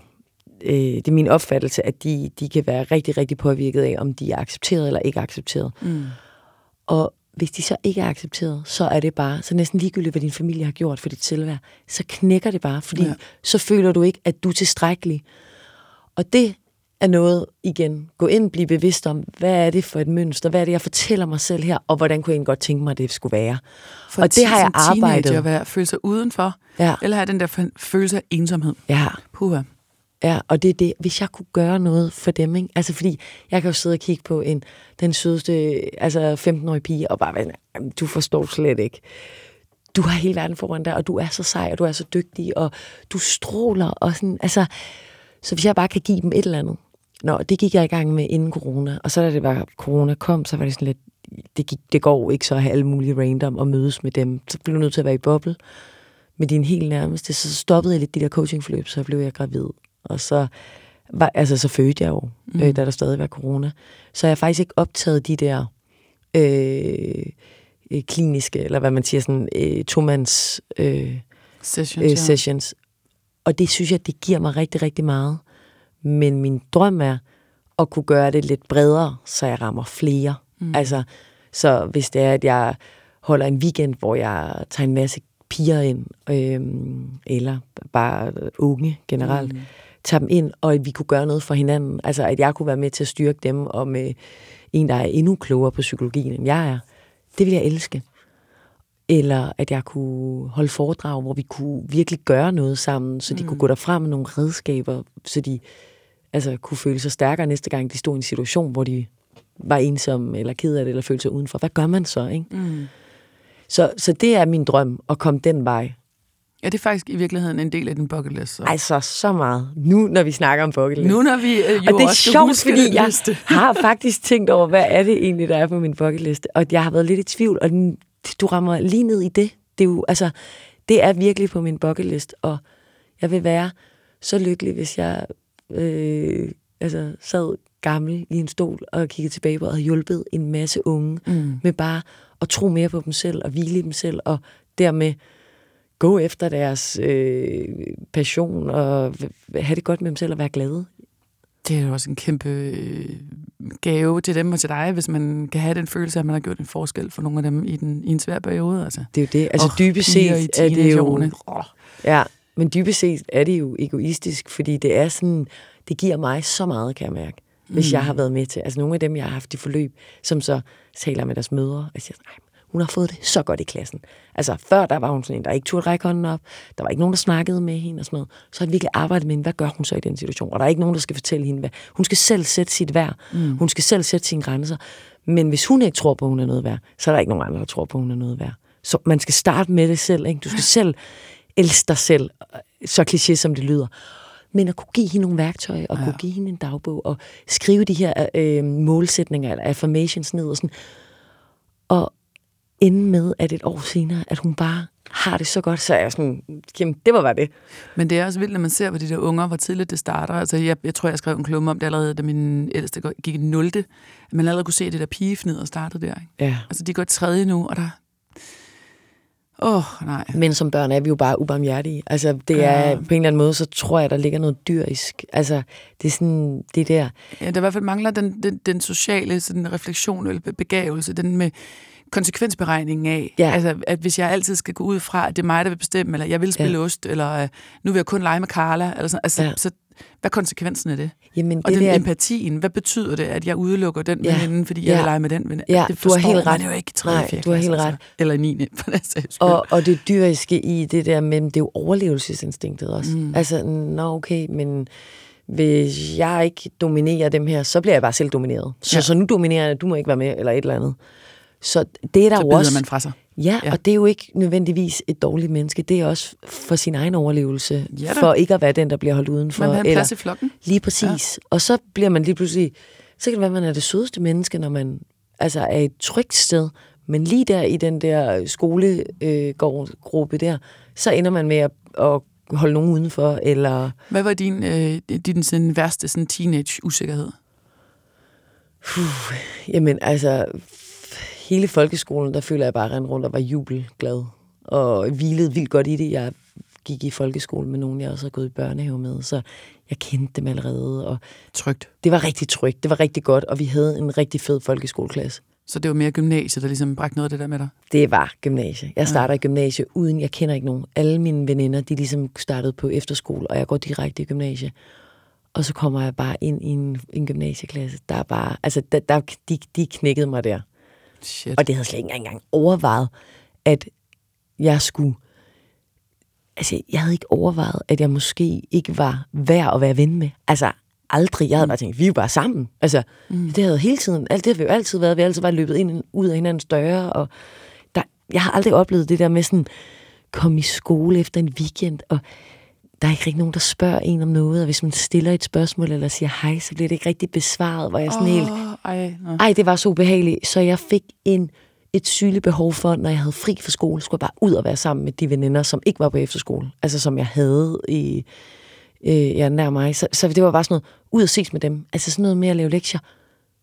øh, det er min opfattelse, at de, de kan være rigtig, rigtig påvirket af, om de er accepteret eller ikke accepteret. Mm. Og hvis de så ikke er accepteret, så er det bare, så næsten ligegyldigt, hvad din familie har gjort for dit selvværd, så knækker det bare, fordi ja. så føler du ikke, at du er tilstrækkelig. Og det er noget, igen, gå ind og blive bevidst om, hvad er det for et mønster, hvad er det, jeg fortæller mig selv her, og hvordan kunne jeg egentlig godt tænke mig, at det skulle være. For og det har jeg arbejdet. at være, føle sig udenfor, ja. eller have den der følelse af ensomhed. Ja. Puha. Ja, og det er det, hvis jeg kunne gøre noget for dem, ikke? Altså fordi, jeg kan jo sidde og kigge på en, den sødeste, altså 15-årige pige, og bare være, du forstår slet ikke. Du har hele verden foran dig, og du er så sej, og du er så dygtig, og du stråler, og sådan, altså, så hvis jeg bare kan give dem et eller andet. Nå, det gik jeg i gang med inden corona, og så da det var, corona kom, så var det sådan lidt, det, gik, det går ikke så at have alle mulige random og mødes med dem. Så blev du nødt til at være i boble med din helt nærmeste. Så stoppede jeg lidt de der coachingforløb, så blev jeg gravid. Og så, var, altså, så fødte jeg jo, mm. øh, da der stadig var corona. Så jeg har faktisk ikke optaget de der øh, øh, kliniske, eller hvad man siger, sådan øh, to-mands øh, sessions, øh, sessions. Og det synes jeg, det giver mig rigtig, rigtig meget. Men min drøm er at kunne gøre det lidt bredere, så jeg rammer flere. Mm. Altså, så hvis det er, at jeg holder en weekend, hvor jeg tager en masse piger ind, øh, eller bare unge generelt, mm tage dem ind, og at vi kunne gøre noget for hinanden. Altså, at jeg kunne være med til at styrke dem, og med en, der er endnu klogere på psykologien, end jeg er. Det vil jeg elske. Eller at jeg kunne holde foredrag, hvor vi kunne virkelig gøre noget sammen, så de mm. kunne gå derfra med nogle redskaber, så de altså, kunne føle sig stærkere næste gang, de stod i en situation, hvor de var ensomme, eller ked af det, eller følte sig udenfor. Hvad gør man så, ikke? Mm. Så, så det er min drøm, at komme den vej. Ja, det er faktisk i virkeligheden en del af din bucket list. Så. Altså, så meget. Nu, når vi snakker om bucket list. Nu, når vi øh, jo Og det er sjovt, fordi jeg liste. [LAUGHS] har [LAUGHS] faktisk tænkt over, hvad er det egentlig, der er på min bucket list. Og jeg har været lidt i tvivl, og du rammer lige ned i det. Det er jo, altså, det er virkelig på min bucket list, og jeg vil være så lykkelig, hvis jeg øh, altså, sad gammel i en stol og kiggede tilbage på og havde hjulpet en masse unge mm. med bare at tro mere på dem selv og hvile i dem selv, og dermed gå efter deres øh, passion og have det godt med dem selv og være glade. Det er jo også en kæmpe øh, gave til dem og til dig, hvis man kan have den følelse, at man har gjort en forskel for nogle af dem i, den, i en svær periode. Altså. Det er jo det. Altså oh, dybest set er det jo... Oh. Ja, men dybest set er det jo egoistisk, fordi det er sådan, det giver mig så meget, kan jeg mærke, hvis mm. jeg har været med til. Altså nogle af dem, jeg har haft i forløb, som så taler med deres mødre, og siger, hun har fået det så godt i klassen. Altså før, der var hun sådan en, der ikke turde række hånden op. Der var ikke nogen, der snakkede med hende og sådan noget. Så har vi virkelig arbejdet med hende. Hvad gør hun så i den situation? Og der er ikke nogen, der skal fortælle hende, hvad. Hun skal selv sætte sit værd. Mm. Hun skal selv sætte sine grænser. Men hvis hun ikke tror på, at hun er noget værd, så er der ikke nogen andre, der tror på, at hun er noget værd. Så man skal starte med det selv. Ikke? Du skal selv elske dig selv. Så kliché, som det lyder men at kunne give hende nogle værktøjer, og ja. kunne give hende en dagbog, og skrive de her øh, målsætninger, eller affirmations ned, og sådan. Og, ende med, at et år senere, at hun bare har det så godt, så er jeg sådan, jamen, det var bare det. Men det er også vildt, når man ser på de der unger, hvor tidligt det starter. Altså, jeg, jeg tror, jeg skrev en klumme om det allerede, da min ældste gik i 0. At man allerede kunne se det der pigefnid og startede der. Ikke? Ja. Altså, de går tredje nu, og der... Åh, oh, nej. Men som børn er vi jo bare ubarmhjertige. Altså, det er ja. på en eller anden måde, så tror jeg, der ligger noget dyrisk. Altså, det er sådan, det der... Ja, der i hvert fald mangler den, den, den sociale sådan refleksion eller begavelse, den med konsekvensberegningen af. Ja. Altså, at hvis jeg altid skal gå ud fra, at det er mig, der vil bestemme, eller jeg vil spille ja. ost, eller uh, nu vil jeg kun lege med Carla, eller sådan, altså, ja. så hvad er konsekvensen af det? Jamen, og det den der... empatien, hvad betyder det, at jeg udelukker den ja. veninde, fordi jeg ja. vil lege med den veninde? Ja, det du har helt ret. det er jo ikke 3. Nej, du har helt ret. Altså. Eller 9. [LAUGHS] for den sags og, og det dyriske i det der, men det er jo overlevelsesinstinktet også. Mm. Altså, nå okay, men hvis jeg ikke dominerer dem her, så bliver jeg bare selv domineret. Så, ja. så nu dominerer jeg, du må ikke være med, eller et eller andet. Så det er der så jo også... man fra sig. Ja, ja, og det er jo ikke nødvendigvis et dårligt menneske. Det er også for sin egen overlevelse. Ja, for ikke at være den, der bliver holdt udenfor. Man vil have plads i flokken. Lige præcis. Ja. Og så bliver man lige pludselig... Så kan det være, at man er det sødeste menneske, når man altså er et trygt sted, men lige der i den der skolegruppe der, så ender man med at, at holde nogen udenfor, eller... Hvad var din, øh, din sådan, værste sådan teenage-usikkerhed? Puh, jamen, altså, hele folkeskolen, der føler jeg bare rent rundt og var jubelglad, og hvilede vildt godt i det. Jeg gik i folkeskole med nogen, jeg også har gået i børnehave med, så jeg kendte dem allerede. Og Trygt. det var rigtig trygt, det var rigtig godt, og vi havde en rigtig fed folkeskoleklasse. Så det var mere gymnasiet, der ligesom bragte noget af det der med dig? Det var gymnasie. Jeg starter i gymnasie uden, jeg kender ikke nogen. Alle mine veninder, de ligesom startede på efterskole, og jeg går direkte i gymnasie. Og så kommer jeg bare ind i en, en gymnasieklasse. Der er bare, altså, der, der, de, de knækkede mig der. Shit. Og det havde jeg slet ikke engang overvejet, at jeg skulle... Altså, jeg havde ikke overvejet, at jeg måske ikke var værd at være ven med. Altså, aldrig. Jeg havde bare tænkt, vi er jo bare sammen. Altså, mm. det havde hele tiden, alt det har vi jo altid været. Vi har altid bare løbet ind ud af hinandens døre, og der, jeg har aldrig oplevet det der med sådan, komme i skole efter en weekend, og der er ikke rigtig nogen, der spørger en om noget, og hvis man stiller et spørgsmål eller siger hej, så bliver det ikke rigtig besvaret, hvor jeg sådan helt, Åh, ej, nå. ej, det var så ubehageligt, så jeg fik en, et sygeligt behov for, når jeg havde fri fra skole, skulle jeg bare ud og være sammen med de veninder, som ikke var på efterskole, altså som jeg havde i, øh, ja, nær mig. Så, så det var bare sådan noget, ud og ses med dem. Altså sådan noget med at lave lektier.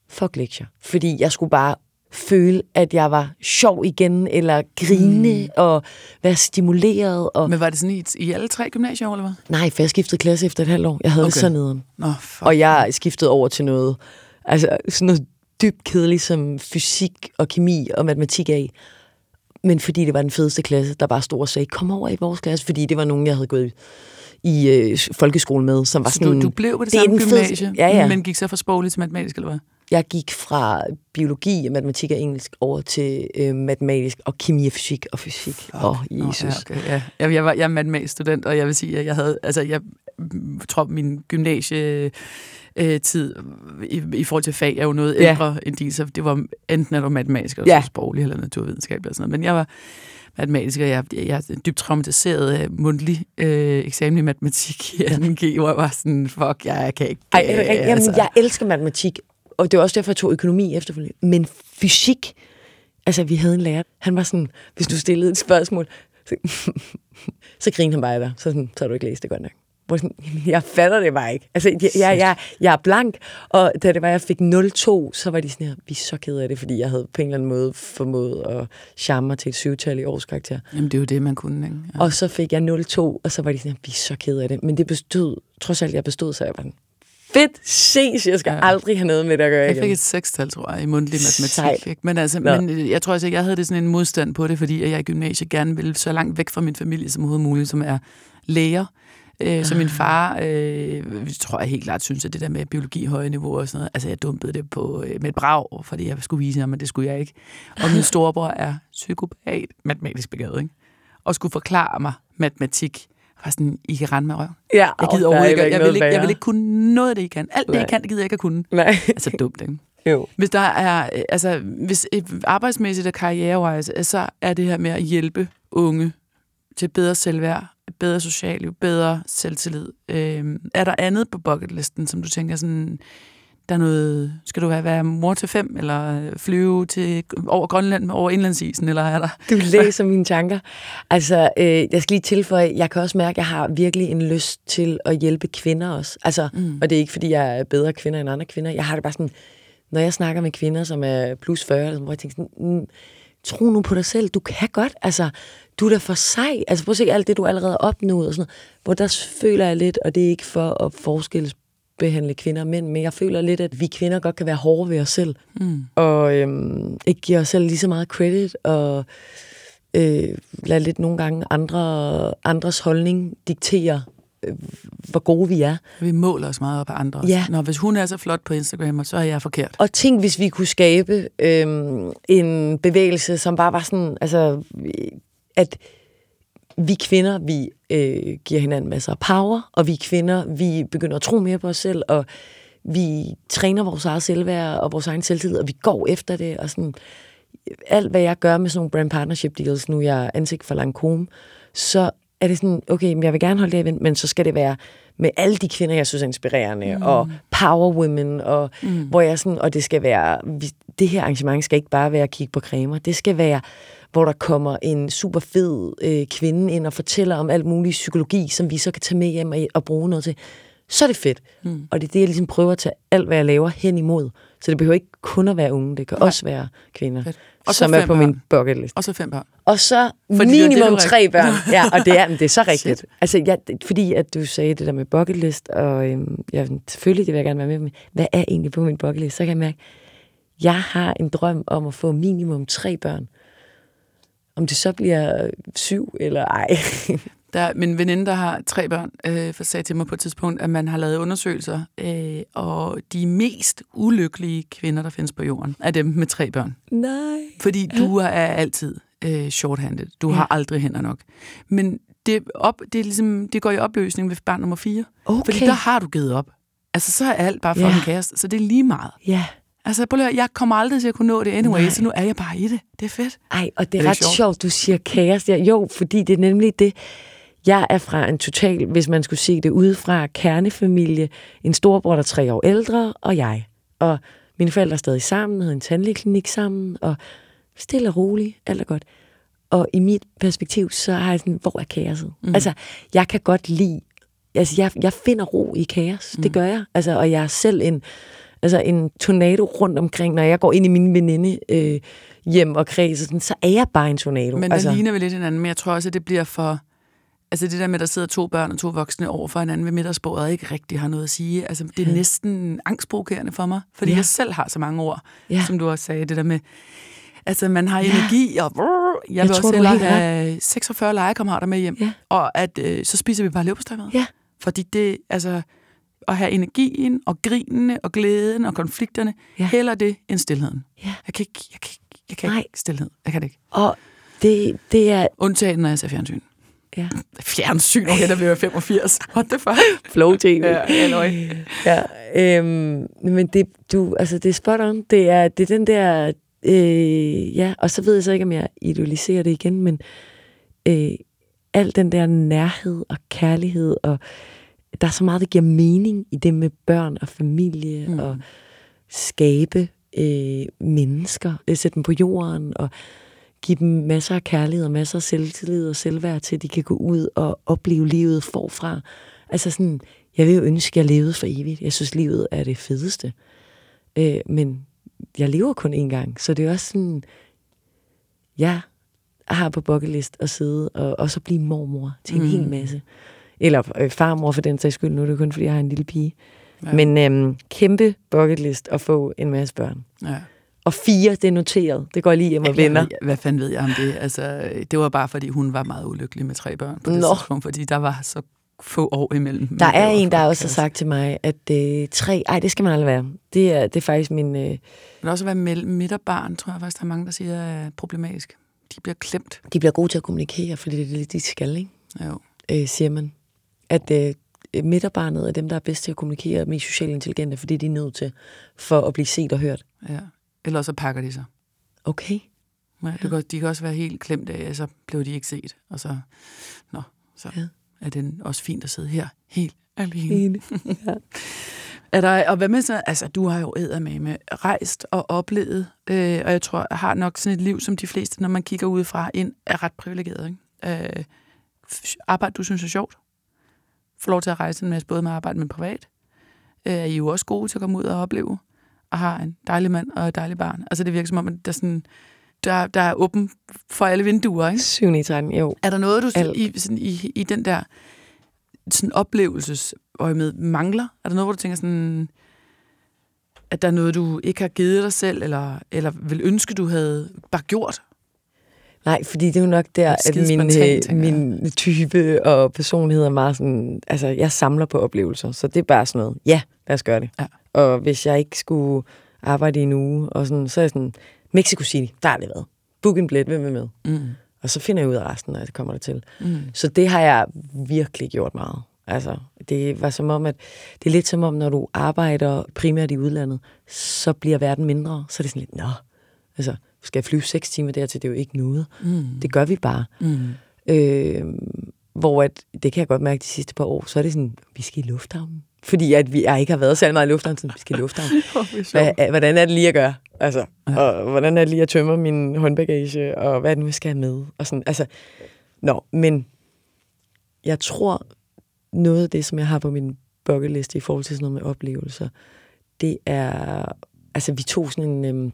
Fuck lektier. Fordi jeg skulle bare føle, at jeg var sjov igen, eller grine, mm. og være stimuleret. Og... Men var det sådan i, i alle tre gymnasier, eller hvad? Nej, for jeg skiftede klasse efter et halvt år. Jeg havde okay. Det så nederen. Nå, fuck. Og jeg skiftede over til noget, altså sådan noget dybt kedeligt som fysik og kemi og matematik af. Men fordi det var den fedeste klasse, der bare stod og sagde, kom over i vores klasse, fordi det var nogen, jeg havde gået i øh, folkeskole med, som var Så sådan... du, du blev på det, det samme fedeste- gymnasie, Ja, ja. men gik så fra sprogligt til matematisk, eller hvad? Jeg gik fra biologi, matematik og engelsk over til øh, matematisk og kemi og fysik og fysik. Åh, oh, Jesus. ja, okay, ja. Jeg, jeg, var, jeg er matematisk student, og jeg vil sige, at jeg havde, altså jeg mm, tror, min gymnasie øh, tid i, i forhold til fag er jo noget Ja. ældre end din, så det var enten er du matematisk, eller Ja. sproglig, eller naturvidenskab, eller sådan noget. Men jeg var matematisk, og jeg, jeg er dybt traumatiseret af mundtlig øh, eksamen i matematik i 2G, hvor jeg var sådan, fuck, jeg, jeg kan ikke... Ej, øh, Jamen, jeg elsker matematik, og det var også derfor, jeg tog økonomi efterfølgende. Men fysik, altså vi havde en lærer, han var sådan, hvis du stillede et spørgsmål, så, [LAUGHS] så grinede han bare af dig, så, sådan, så har du ikke læst det godt nok. Hvor jeg sådan, "Jamen, jeg fatter det bare ikke. Altså, jeg, jeg, jeg, jeg er blank, og da det var, jeg fik 0,2, så var de sådan her, vi er så kede af det, fordi jeg havde på en eller anden måde formået at charme mig til et syvtal i årskarakter. Jamen, det er jo det, man kunne, ikke? Ja. Og så fik jeg 0,2, og så var de sådan her, vi er så kede af det. Men det bestod, trods alt, jeg bestod, så jeg var sådan, fedt, ses, jeg skal ja. Aldrig have noget med det at gøre Jeg igen. fik et sekstal, tror jeg, i mundtlig matematik. Sejt. Ikke? Men, altså, Nå. men øh, jeg tror altså, jeg havde det sådan en modstand på det, fordi jeg i gymnasiet gerne ville så langt væk fra min familie som overhovedet muligt, som er læger. Øh, så min far, øh, tror jeg helt klart, synes, at det der med biologi høje niveau og sådan noget, altså jeg dumpede det på øh, med et brag, fordi jeg skulle vise ham, at det skulle jeg ikke. Og min storebror er psykopat, matematisk begavet, ikke? Og skulle forklare mig matematik. Jeg var sådan, I kan rende med røv. Ja, Jeg gider der er overhovedet ikke, jeg vil ikke, jeg vil ikke kunne noget af det, I kan. Alt det, Nej. I kan, det gider jeg ikke at kunne. Nej, Altså dumt, ikke? [LAUGHS] jo. Hvis der er, altså, hvis arbejdsmæssigt og karrierewise, så er det her med at hjælpe unge til bedre selvværd, bedre socialliv, bedre selvtillid. Øh, er der andet på bucketlisten, som du tænker sådan, der er noget, skal du være, være mor til fem, eller flyve til, over Grønland, over indlandsisen, eller er der? Du læser mine tanker. Altså, øh, jeg skal lige tilføje, jeg kan også mærke, at jeg har virkelig en lyst til at hjælpe kvinder også. Altså, mm. Og det er ikke, fordi jeg er bedre kvinder end andre kvinder. Jeg har det bare sådan, når jeg snakker med kvinder, som er plus 40, eller sådan, hvor jeg tænker sådan, mm, tro nu på dig selv, du kan godt, altså, du er da for sej. Altså, prøv at se alt det, du allerede har opnået, og sådan noget. Hvor der føler jeg lidt, og det er ikke for at forskelsbehandle kvinder og mænd, men jeg føler lidt, at vi kvinder godt kan være hårde ved os selv. Mm. og øhm, ikke giver os selv lige så meget credit, og øh, lade lidt nogle gange andre, andres holdning diktere, øh, hvor gode vi er. Vi måler os meget op af andre. Ja. Når hvis hun er så flot på Instagram, så er jeg forkert. Og tænk, hvis vi kunne skabe øhm, en bevægelse, som bare var sådan, altså, at vi kvinder, vi øh, giver hinanden masser af power, og vi kvinder, vi begynder at tro mere på os selv, og vi træner vores eget selvværd og vores egen selvtillid, og vi går efter det, og sådan, alt hvad jeg gør med sådan nogle brand partnership deals, nu er jeg ansigt for Lancome, så er det sådan, okay, men jeg vil gerne holde det event, men så skal det være med alle de kvinder, jeg synes er inspirerende, mm. og power women, og mm. hvor jeg sådan, og det skal være, det her arrangement skal ikke bare være at kigge på cremer, det skal være, hvor der kommer en super fed øh, kvinde ind og fortæller om alt muligt psykologi, som vi så kan tage med hjem og, og bruge noget til. Så er det fedt. Mm. Og det er det, jeg ligesom prøver at tage alt, hvad jeg laver hen imod. Så det behøver ikke kun at være unge, det kan Nej. også være kvinder, og som er på børn. min bucket list. Og så fem børn. Og så fordi minimum det, tre børn. Ja, og det er, det er så [LAUGHS] rigtigt. Shit. Altså, ja, fordi at du sagde det der med bucket list, og øhm, ja, selvfølgelig, det vil jeg gerne være med med. Hvad er egentlig på min bucket list? Så kan jeg mærke, jeg har en drøm om at få minimum tre børn. Om det så bliver syv eller ej. [LAUGHS] Der, min veninde, der har tre børn, øh, for sagde til mig på et tidspunkt, at man har lavet undersøgelser, øh, og de mest ulykkelige kvinder, der findes på jorden, er dem med tre børn. Nej. Fordi du er altid øh, shorthanded. Du ja. har aldrig hænder nok. Men det, op, det, er ligesom, det går i opløsning ved barn nummer fire. Okay. Fordi der har du givet op. Altså, så er alt bare for ja. en kæreste. Så det er lige meget. Ja. Altså, prøv at, jeg kommer aldrig til at kunne nå det anyway, Nej. så nu er jeg bare i det. Det er fedt. Ej, og det er, er det ret sjovt? sjovt, du siger kaos. Ja, jo, fordi det er nemlig det. Jeg er fra en total, hvis man skulle se det udefra, kernefamilie. En storbror, der er tre år ældre, og jeg. Og mine forældre er stadig sammen, havde en tandlægeklinik sammen, og stille og roligt, alt er godt. Og i mit perspektiv, så har jeg sådan, hvor er kaoset? Mm. Altså, jeg kan godt lide, altså jeg, jeg finder ro i kaos, mm. det gør jeg. Altså, og jeg er selv en, altså en tornado rundt omkring, når jeg går ind i min veninde øh, hjem og kreds, sådan, så er jeg bare en tornado. Men der altså, ligner vi lidt hinanden, men jeg tror også, at det bliver for Altså det der med, at der sidder to børn og to voksne over for hinanden ved middagsbordet, ikke rigtig har noget at sige. Altså det er ja. næsten angstprovokerende for mig, fordi ja. jeg selv har så mange ord, ja. som du også sagde, det der med, altså man har energi, og brrr, jeg, jeg vil tror, også hellere have 46 legekammerater med hjem, ja. og at øh, så spiser vi bare leverpostej med. Ja. Fordi det, altså, at have energien og grinene og glæden og konflikterne, ja. heller det end stillheden. Ja. Jeg kan ikke, jeg kan ikke, jeg kan ikke stillhed. Jeg kan det ikke. Og det, det er... Undtagen, når jeg ser fjernsyn. Ja. Fjernsyn, okay, der bliver 85. What the fuck? Flow TV. Ja, [LAUGHS] ja, øhm, men det, du, altså, det er spot on. Det er, det er den der... Øh, ja, og så ved jeg så ikke, om jeg idealiserer det igen, men øh, al den der nærhed og kærlighed, og der er så meget, der giver mening i det med børn og familie, mm. og skabe øh, mennesker, øh, sætte dem på jorden, og give dem masser af kærlighed og masser af selvtillid og selvværd til, at de kan gå ud og opleve livet forfra. Altså sådan, jeg vil jo ønske, at jeg levede for evigt. Jeg synes, livet er det fedeste. Øh, men jeg lever kun én gang, så det er også sådan, jeg har på bucket list at sidde og, og så blive mormor til en mm. hel masse. Eller øh, farmor for den sags skyld, nu er det kun, fordi jeg har en lille pige. Ja. Men øhm, kæmpe bucket list at få en masse børn. Ja. Og fire, det er noteret. Det går lige hjem og vender. Hvad fanden ved jeg om det? Altså, det var bare, fordi hun var meget ulykkelig med tre børn på det Nå. tidspunkt, fordi der var så få år imellem. Der er en, der også har sagt til mig, at øh, tre, ej, det skal man aldrig være. Det er, det er faktisk min... Øh... Men også at være midterbarn, tror jeg faktisk, der er mange, der siger, er problematisk. De bliver klemt. De bliver gode til at kommunikere, fordi det er det, de skal, ikke? Jo. Øh, siger man. At øh, midterbarnet er dem, der er bedst til at kommunikere, mest socialt intelligente, fordi de er nødt til for at blive set og hørt. Ja. Eller så pakker de sig. Okay. Ja, det kan, de kan også være helt klemt af, så blev de ikke set. Og så, nå, så ja. er det også fint at sidde her helt alene. [LAUGHS] ja. er der, og hvad med så, altså du har jo med med rejst og oplevet, øh, og jeg tror, jeg har nok sådan et liv, som de fleste, når man kigger udefra ind, er ret privilegeret. Ikke? Øh, arbejde, du synes er sjovt. Få lov til at rejse en masse, både med arbejde, men privat. Øh, er I jo også gode til at komme ud og opleve og har en dejlig mand og et dejligt barn. Altså det virker som om, at der, sådan, der, der er åben for alle vinduer, ikke? 7 i 13, jo. Er der noget, du i, sådan, i, i den der sådan oplevelses med mangler? Er der noget, hvor du tænker sådan, at der er noget, du ikke har givet dig selv, eller, eller vil ønske, du havde bare gjort? Nej, fordi det er jo nok der, at min, øh, min type og personlighed er meget sådan... Altså, jeg samler på oplevelser, så det er bare sådan noget. Ja, lad os gøre det. Ja. Og hvis jeg ikke skulle arbejde i en uge, og sådan, så er jeg sådan, Mexico City, der har det været. Book en billet, hvem er med? Mm. Og så finder jeg ud af resten, når det kommer der til. Mm. Så det har jeg virkelig gjort meget. Altså, det var som om, at det er lidt som om, når du arbejder primært i udlandet, så bliver verden mindre. Så er det sådan lidt, nå, altså, skal jeg flyve seks timer dertil, det er jo ikke noget. Mm. Det gør vi bare. Mm. Øh, hvor at, det kan jeg godt mærke de sidste par år, så er det sådan, vi skal i lufthavnen. Fordi at vi, jeg ikke har været særlig meget i lufthavnen, så vi skal i lufthavnen. [LAUGHS] Hvad, hvordan er det lige at gøre? Altså, ja. og hvordan er det lige at tømme min håndbagage, og hvad er det nu, jeg skal have med? Og sådan, altså, nå, men jeg tror, noget af det, som jeg har på min bucket list i forhold til sådan noget med oplevelser, det er, altså vi tog sådan en, øhm,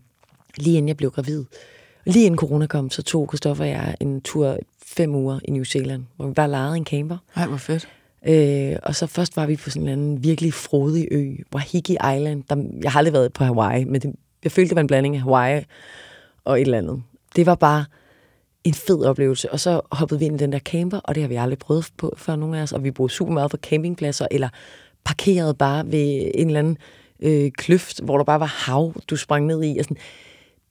lige inden jeg blev gravid, lige inden corona kom, så tog Christoffer og jeg en tur fem uger i New Zealand, hvor vi bare lejede en camper. Ej, hvor fedt. Øh, og så først var vi på sådan en anden virkelig frodig ø, Wahiki Island. Der, jeg har aldrig været på Hawaii, men det, jeg følte, det var en blanding af Hawaii og et eller andet. Det var bare en fed oplevelse. Og så hoppede vi ind i den der camper, og det har vi aldrig prøvet på før nogen af os. Og vi boede super meget på campingpladser, eller parkerede bare ved en eller anden øh, kløft, hvor der bare var hav, du sprang ned i. Og sådan.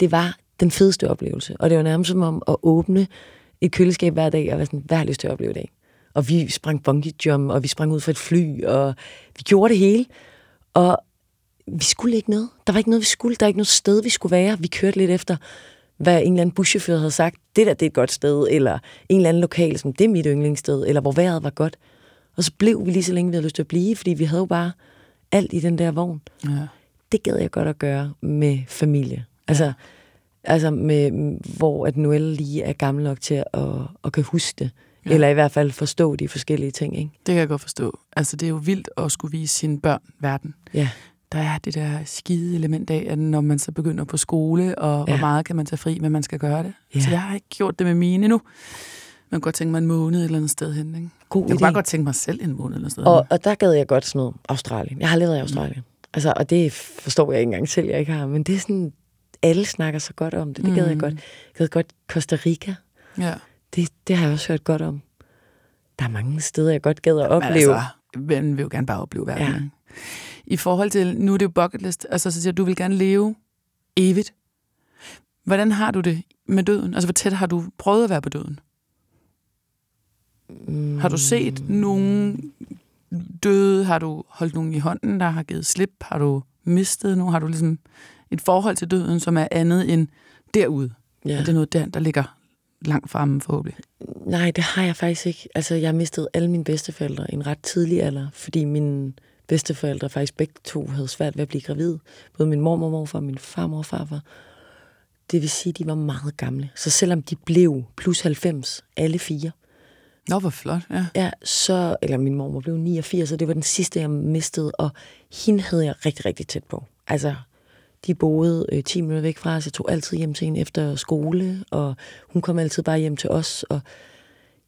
Det var den fedeste oplevelse. Og det var nærmest som om at åbne et køleskab hver dag, og være sådan, hvad har jeg lyst til at opleve i dag? Og vi sprang bungee jump, og vi sprang ud fra et fly, og vi gjorde det hele. Og vi skulle ikke noget. Der var ikke noget, vi skulle. Der var ikke noget sted, vi skulle være. Vi kørte lidt efter, hvad en eller anden buschauffør havde sagt. Det der, det er et godt sted. Eller en eller anden lokal, som det er mit yndlingssted. Eller hvor vejret var godt. Og så blev vi lige så længe, vi havde lyst til at blive, fordi vi havde jo bare alt i den der vogn. Ja. Det gad jeg godt at gøre med familie. Altså, altså med, hvor at Noelle lige er gammel nok til at, at kan huske det. Ja. Eller i hvert fald forstå de forskellige ting. Ikke? Det kan jeg godt forstå. Altså, det er jo vildt at skulle vise sine børn verden. Ja. Der er det der skide element af, at når man så begynder på skole, og ja. hvor meget kan man tage fri, men man skal gøre det. Ja. Så jeg har ikke gjort det med mine endnu. Man kan godt tænke mig en måned et eller andet sted hen. Ikke? God jeg kunne bare godt tænke mig selv en måned eller sted og, og der gad jeg godt sådan noget Australien. Jeg har levet i Australien. Mm. Altså, og det forstår jeg ikke engang selv, jeg ikke har. Men det er sådan, alle snakker så godt om det. Det gad mm. jeg godt. Jeg gad godt Costa Rica. Ja. Det, det har jeg også hørt godt om. Der er mange steder, jeg godt gad at opleve. Altså, man vil jo gerne bare opleve verden. Ja. I forhold til, nu er det jo bucket list, altså så siger du, du vil gerne leve evigt. Hvordan har du det med døden? Altså, hvor tæt har du prøvet at være på døden? Mm. Har du set nogen døde? Har du holdt nogen i hånden, der har givet slip? Har du mistet nogen? Har du ligesom et forhold til døden, som er andet end derude? Ja. Er det noget der, der ligger langt fremme forhåbentlig? Nej, det har jeg faktisk ikke. Altså, jeg mistet alle mine bedsteforældre i en ret tidlig alder, fordi mine bedsteforældre faktisk begge to havde svært ved at blive gravid. Både min mormor og morfar og min farmor og farfar. Det vil sige, at de var meget gamle. Så selvom de blev plus 90, alle fire, Nå, hvor flot, ja. Ja, så, eller min mormor blev 89, og det var den sidste, jeg mistede, og hende havde jeg rigtig, rigtig tæt på. Altså, de boede øh, 10 minutter væk fra os. Jeg tog altid hjem til hende efter skole, og hun kom altid bare hjem til os. Og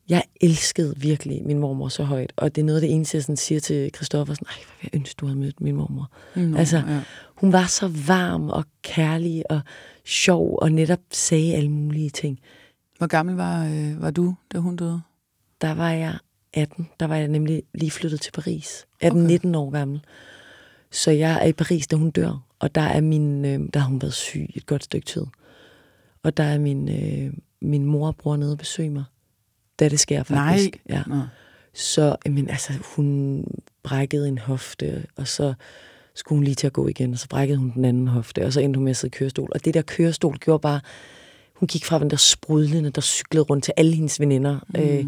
jeg elskede virkelig min mormor så højt. Og det er noget af det eneste, jeg sådan siger til Christoffer. Sådan, Ej, hvad jeg ønske, du havde mødt min mormor. Mm, altså, ja. hun var så varm og kærlig og sjov, og netop sagde alle mulige ting. Hvor gammel var, øh, var du, da hun døde? Der var jeg 18. Der var jeg nemlig lige flyttet til Paris. 18-19 okay. år gammel. Så jeg er i Paris, da hun dør. Og der er min, øh, der har hun været syg et godt stykke tid. Og der er min, øh, min mor og bror nede og besøge mig, da det sker faktisk. Nej. Ja. Nå. Så men, altså, hun brækkede en hofte, og så skulle hun lige til at gå igen, og så brækkede hun den anden hofte, og så endte hun med at sidde i kørestol. Og det der kørestol gjorde bare, hun gik fra den der sprudlende, der cyklede rundt til alle hendes veninder. Mm. Øh,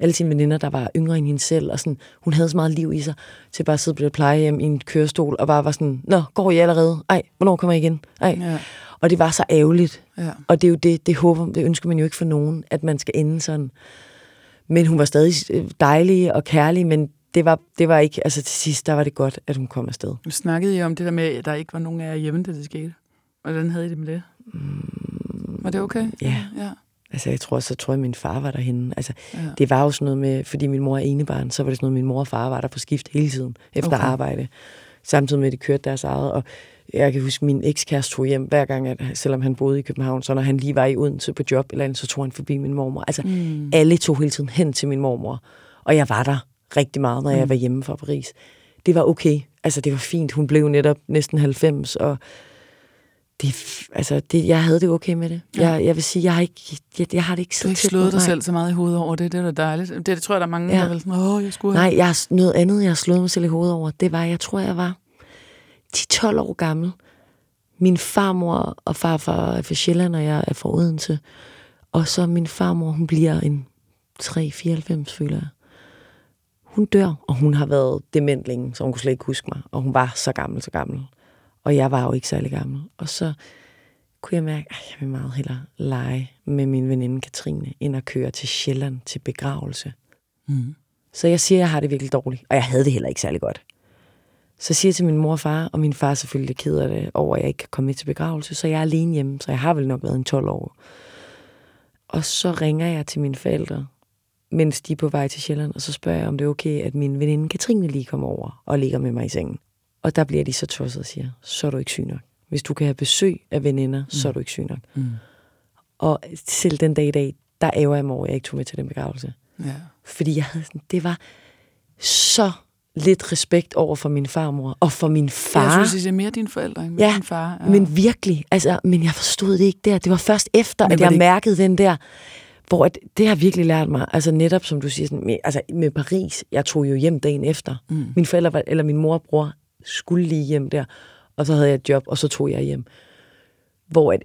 alle sine veninder, der var yngre end hende selv. Og sådan, hun havde så meget liv i sig, til bare at sidde på det plejehjem i en kørestol, og bare var sådan, Nå, går I allerede? Ej, hvornår kommer I igen? Ej. Ja. Og det var så ærgerligt. Ja. Og det er jo det, det håber, det ønsker man jo ikke for nogen, at man skal ende sådan. Men hun var stadig øh, dejlig og kærlig, men det var, det var ikke, altså til sidst, der var det godt, at hun kom afsted. Nu snakkede I om det der med, at der ikke var nogen af jer hjemme, da det skete. Hvordan havde I det med det? Mm, var det okay? Ja. ja. Altså, jeg tror, så tror jeg, min far var derhenne. Altså, ja. det var jo sådan noget med, fordi min mor er enebarn, så var det sådan noget, min mor og far var der på skift hele tiden, efter okay. arbejde. Samtidig med, at de kørte deres eget. Og jeg kan huske, min ekskæreste tog hjem hver gang, at, selvom han boede i København, så når han lige var i Odense på job, eller andet, så tog han forbi min mormor. Altså, mm. alle tog hele tiden hen til min mormor. Og jeg var der rigtig meget, når mm. jeg var hjemme fra Paris. Det var okay. Altså, det var fint. Hun blev netop næsten 90, og det, altså, det, jeg havde det okay med det. Ja. Jeg, jeg vil sige, jeg har, ikke, jeg, jeg har det ikke så Du har ikke slået dig selv så meget i hovedet over det, det er da dejligt. Det, det tror jeg, der er mange, ja. der vil sådan, åh, jeg skulle have. Nej, jeg, noget andet, jeg har slået mig selv i hovedet over, det var, jeg tror, jeg var 10-12 år gammel. Min farmor og farfar er fra Sjælland, og jeg er fra Odense. Og så min farmor, hun bliver en 3-94, føler jeg. hun dør, og hun har været dement længe, så hun kunne slet ikke huske mig. Og hun var så gammel, så gammel. Og jeg var jo ikke særlig gammel. Og så kunne jeg mærke, at jeg vil meget hellere lege med min veninde Katrine, end at køre til Sjælland til begravelse. Mm. Så jeg siger, at jeg har det virkelig dårligt, og jeg havde det heller ikke særlig godt. Så siger jeg til min mor og far, og min far er selvfølgelig ked af det over, at jeg ikke kan komme med til begravelse, så jeg er alene hjemme, så jeg har vel nok været en 12 år. Og så ringer jeg til mine forældre, mens de er på vej til Sjælland, og så spørger jeg, om det er okay, at min veninde Katrine lige kommer over og ligger med mig i sengen. Og der bliver de så tosset og siger, så er du ikke syg nok. Hvis du kan have besøg af veninder, mm. så er du ikke syg nok. Mm. Og selv den dag i dag, der æver jeg mig over, at jeg ikke tog med til den begravelse. Ja. Fordi jeg havde sådan, det var så lidt respekt over for min farmor og for min far. Jeg synes, det er mere dine forældre end Ja, din far. Ja. Men virkelig, altså, men jeg forstod det ikke der. Det var først efter, Men at jeg ikke- mærkede den der, hvor at, det har virkelig lært mig, altså netop som du siger, sådan, med, altså med Paris, jeg tog jo hjem dagen efter. Mm. Min forældre, var, eller min mor og bror, skulle lige hjem der, og så havde jeg et job, og så tog jeg hjem. Hvor at,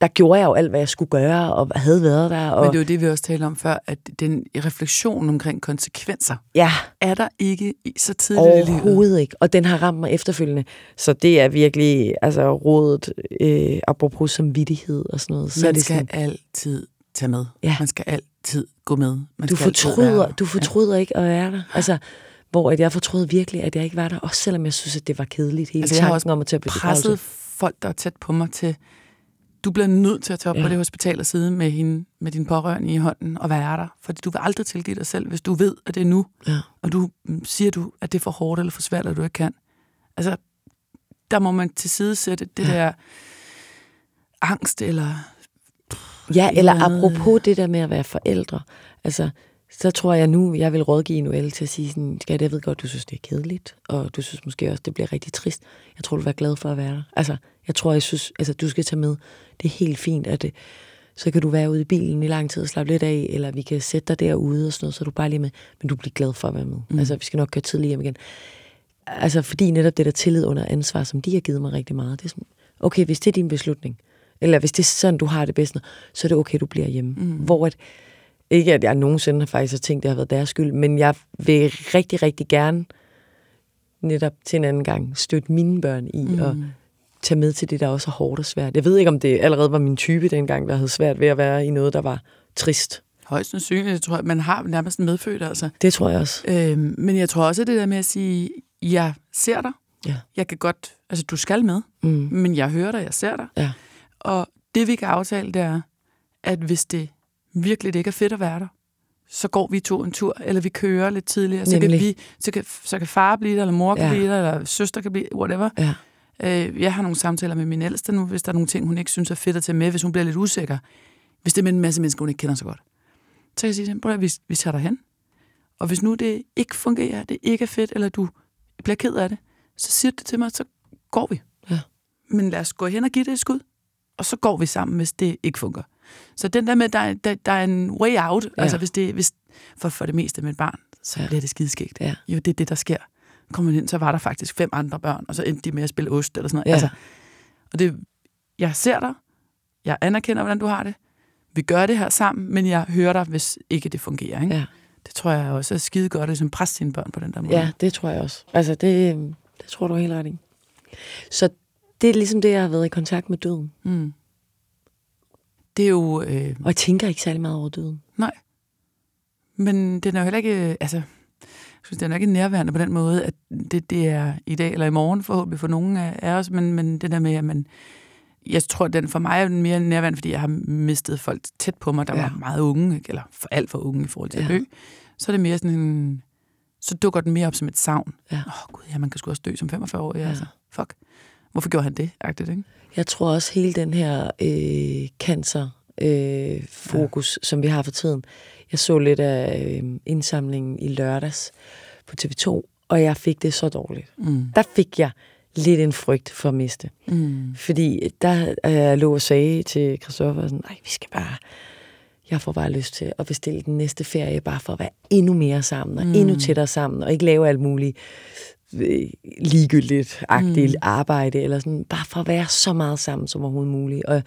der gjorde jeg jo alt, hvad jeg skulle gøre, og havde været der. Og, Men det er jo det, vi også talte om før, at den refleksion omkring konsekvenser, ja, er der ikke i- så tidligt i livet. Overhovedet ikke. Og den har ramt mig efterfølgende. Så det er virkelig altså, rådet, øh, apropos samvittighed og sådan noget. Så Man det skal sådan, altid tage med. Ja. Man skal altid gå med. Man du skal fortryder, der. du fortryder ikke at være der. Altså, hvor at jeg fortrød virkelig, at jeg ikke var der. Også selvom jeg synes, at det var kedeligt. Hele Altså, jeg har tanken også om at tage på presset folk, der er tæt på mig til, du bliver nødt til at tage op ja. På det hospital og sidde med, hende, med din pårørende i hånden og være der. Fordi du vil aldrig tilgive dig selv, hvis du ved, at det er nu, Ja. og du mm, siger du, at det er for hårdt eller for svært, at du ikke kan. Altså, der må man til side sætte det Ja. der angst eller... Ja, eller andet- apropos det der med at være forældre. Altså, så tror jeg nu, jeg vil rådgive Noelle til at sige sådan, skat, jeg ved godt, du synes, det er kedeligt, og du synes måske også, det bliver rigtig trist. Jeg tror, du vil være glad for at være der. Altså, jeg tror, jeg synes, altså, du skal tage med. Det er helt fint, at det, så kan du være ude i bilen i lang tid og slappe lidt af, eller vi kan sætte dig derude og sådan noget, så du bare lige med, men du bliver glad for at være med. Mm. Altså, vi skal nok køre tidligt hjem igen. Altså, fordi netop det der tillid under ansvar, som de har givet mig rigtig meget, det er sådan, okay, hvis det er din beslutning, eller hvis det er sådan, du har det bedst, så er det okay, du bliver hjemme. Mm. Hvor at, ikke at jeg nogensinde har faktisk har tænkt, at det har været deres skyld, men jeg vil rigtig, rigtig gerne netop til en anden gang støtte mine børn i mm. at tage med til det, der også er hårdt og svært. Jeg ved ikke, om det allerede var min type dengang, der havde svært ved at være i noget, der var trist. Højst sandsynligt, jeg tror jeg, man har nærmest en medfødt, altså. Det tror jeg også. Øhm, men jeg tror også, at det der med at sige, jeg ser dig, Ja. jeg kan godt, altså du skal med, Mm. men jeg hører dig, jeg ser dig. Ja. Og det vi kan aftale, det er, at hvis det virkelig ikke er fedt at være der, så går vi to en tur, eller vi kører lidt tidligere, så kan, vi, så, kan, så kan far blive der, eller mor kan Ja. blive der, eller søster kan blive whatever. Ja. Øh, jeg har nogle samtaler med min ældste nu, hvis der er nogle ting, hun ikke synes er fedt at tage med, hvis hun bliver lidt usikker. Hvis det er med en masse mennesker, hun ikke kender så godt. Så kan jeg sige til hende, "Prøv at høre, vi, vi tager dig hen. Og hvis nu det ikke fungerer, det ikke er fedt, eller du bliver ked af det, så siger det til mig, så går vi. Ja. Men lad os gå hen og give det et skud, og så går vi sammen, hvis det ikke fungerer. Så den der med, der, er- der, der er en way out, ja. Altså hvis det, hvis, for, for det meste med et barn, så ja. Bliver det skideskægt. Ja. Jo, det er det, der sker. Kommer man ind, så var der faktisk fem andre børn, og så endte de med at spille ost eller sådan noget. Ja. Altså, og det, jeg ser dig, jeg anerkender, hvordan du har det, vi gør det her sammen, men jeg hører dig, hvis ikke det fungerer. Ikke? Ja. Det tror jeg også er skide godt, at ligesom presse sine børn på den der måde. Ja, det tror jeg også. Altså, det, det tror du helt ret i. Så det er ligesom det, jeg har været i kontakt med døden. Mm. Det er jo... Øh, Og jeg tænker ikke særlig meget over døden. nej. Men den er jo heller ikke... Altså, jeg synes, den er ikke nærværende på den måde, at det, det er i dag eller i morgen forhåbentlig for nogle af os, men, men det der med, at man... Jeg tror, den for mig er den mere nærværende, fordi jeg har mistet folk tæt på mig, der ja. Var meget unge, eller for alt for unge i forhold til ja. At dø. Så er det mere sådan en... Så dukker den mere op som et savn. Åh Ja. oh, gud, ja, man kan sgu også dø som 45 år. Ja. Ja. Altså, fuck. Hvorfor gjorde han det? Agtigt, ikke? Jeg tror også, hele den her øh, cancer øh, fokus, ja. som vi har for tiden. Jeg så lidt af øh, indsamlingen i lørdags på TV2, og jeg fik det så dårligt. Mm. Der fik jeg lidt en frygt for at miste. Mm. Fordi der øh, lå og sagde til Christoffer, sådan, nej, vi skal bare, jeg får bare lyst til at bestille den næste ferie, bare for at være endnu mere sammen, og mm. endnu tættere sammen, og ikke lave alt muligt øh, ligegyldigt-agtigt mm. arbejde, eller sådan, bare for at være så meget sammen som overhovedet muligt. Og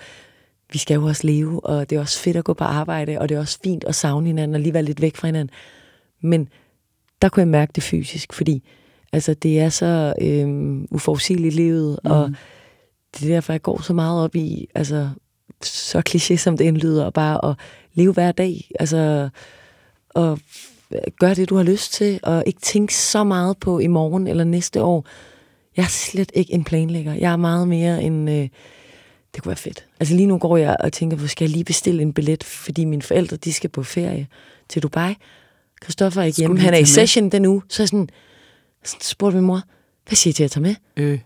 vi skal jo også leve, og det er også fedt at gå på arbejde, og det er også fint at savne hinanden, og lige være lidt væk fra hinanden. Men der kunne jeg mærke det fysisk, fordi altså, det er så øh, uforudsigeligt livet, mm. og det er derfor, jeg går så meget op i, altså, så kliché som det indlyder, og bare at leve hver dag, altså, og gøre det, du har lyst til, og ikke tænke så meget på i morgen eller næste år. Jeg er slet ikke en planlægger. Jeg er meget mere en... Øh, det kunne være fedt. Altså lige nu går jeg og tænker, hvor skal jeg lige bestille en billet, fordi mine forældre, de skal på ferie til Dubai. Christoffer er ikke hjemme. Han er i session den uge. Så jeg sådan, så spurgte min mor, hvad siger jeg til at tage med? Øh.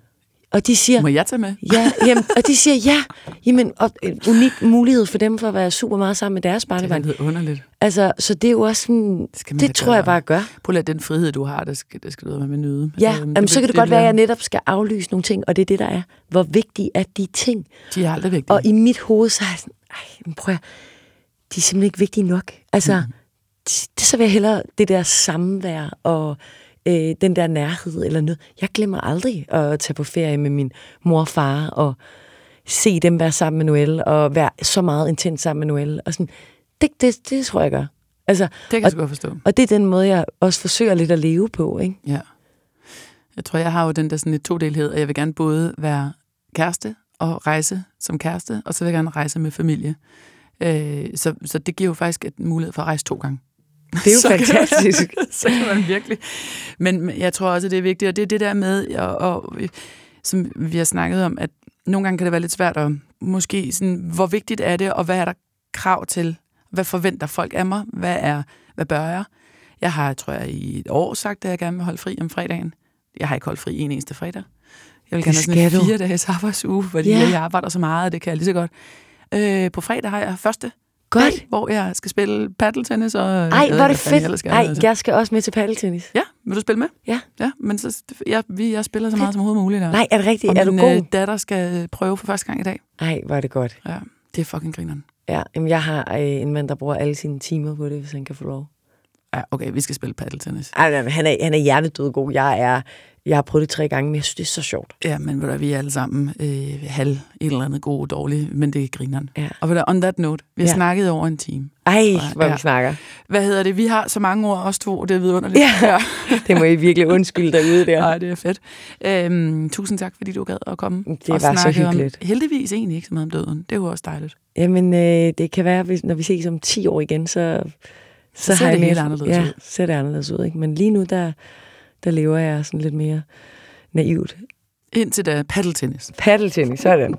Og de siger... Må jeg tage med? Ja, jamen, og de siger ja. Jamen, og en unik mulighed for dem for at være super meget sammen med deres barnebarn. Det er underligt. Altså, så det er jo også sådan... Det, det tror gøre. jeg bare gør. Prøv at den frihed, du har, det skal, det skal du med nyde. Ja, øhm, jamen, så kan det, det godt være, at jeg netop skal aflyse nogle ting, og det er det, der er. Hvor vigtige er de ting? De er aldrig vigtige. Og i mit hoved, så er jeg sådan, ej, prøv at, de er simpelthen ikke vigtige nok. Altså, mm. det, det, så vil jeg hellere det der samvær og øh, den der nærhed eller noget. Jeg glemmer aldrig at tage på ferie med min mor og far og se dem være sammen med Noel og være så meget intens sammen med Noel. Og sådan, det, det, det tror jeg gør. Altså, det kan jeg og, godt forstå. Og det er den måde, jeg også forsøger lidt at leve på. Ikke? Ja. Jeg tror, jeg har jo den der sådan et todelhed, og jeg vil gerne både være kæreste og rejse som kæreste, og så vil jeg gerne rejse med familie. Øh, så, så det giver jo faktisk et mulighed for at rejse to gange. [LAUGHS] Det er jo så fantastisk. Kan, [LAUGHS] så kan man virkelig. Men jeg tror også, det er vigtigt, og det er det der med, og, og, som vi har snakket om, at nogle gange kan det være lidt svært at måske sådan, hvor vigtigt er det, og hvad er der krav til? Hvad forventer folk af mig? Hvad, er, hvad bør jeg? Jeg har, tror jeg, i et år sagt, at jeg gerne vil holde fri om fredagen. Jeg har ikke holdt fri en eneste fredag. Jeg vil gerne have sådan en fire dages arbejdsuge, fordi yeah. jeg arbejder så meget, og det kan jeg lige så godt. Øh, på fredag har jeg første Godt. Dag, hvor jeg skal spille paddeltennis. Og Ej, hvor er det fedt. Jeg, skal, Ej, altså. jeg skal også med til paddeltennis. Ja, vil du spille med? Ja. Ja, men så, jeg, vi, jeg spiller så meget som overhovedet muligt. Der. Nej, er det rigtigt? Og er min, du god? Øh, datter skal prøve for første gang i dag. Ej, hvor er det godt. Ja, det er fucking grineren. Ja, jamen, jeg har øh, en mand, der bruger alle sine timer på det, hvis han kan få lov. Ja, okay, vi skal spille paddeltennis. Ej, han er, han er hjertedød god. Jeg er jeg har prøvet det tre gange, men jeg synes, det er så sjovt. Ja, men ved du, vi er alle sammen øh, halv et eller andet god og dårligt, men det er grineren. Ja. Og ved du, on that note, vi har ja. snakket over en time. Ej, hvor ja. vi snakker. Hvad hedder det? Vi har så mange ord, os to, det er vidunderligt. Ja, ja. det må I virkelig undskylde derude der. Nej, det er fedt. Øhm, tusind tak, fordi du gad at komme. Det var så hyggeligt. Om, heldigvis egentlig ikke så meget om døden. Det er jo også dejligt. Jamen, øh, det kan være, hvis, når vi ses om 10 år igen, så... Så, så ser det helt anderledes ja, ud. ser det anderledes ud. Ikke? Men lige nu, der, der lever jeg sådan lidt mere naivt. Indtil da paddeltennis. Paddeltennis, sådan.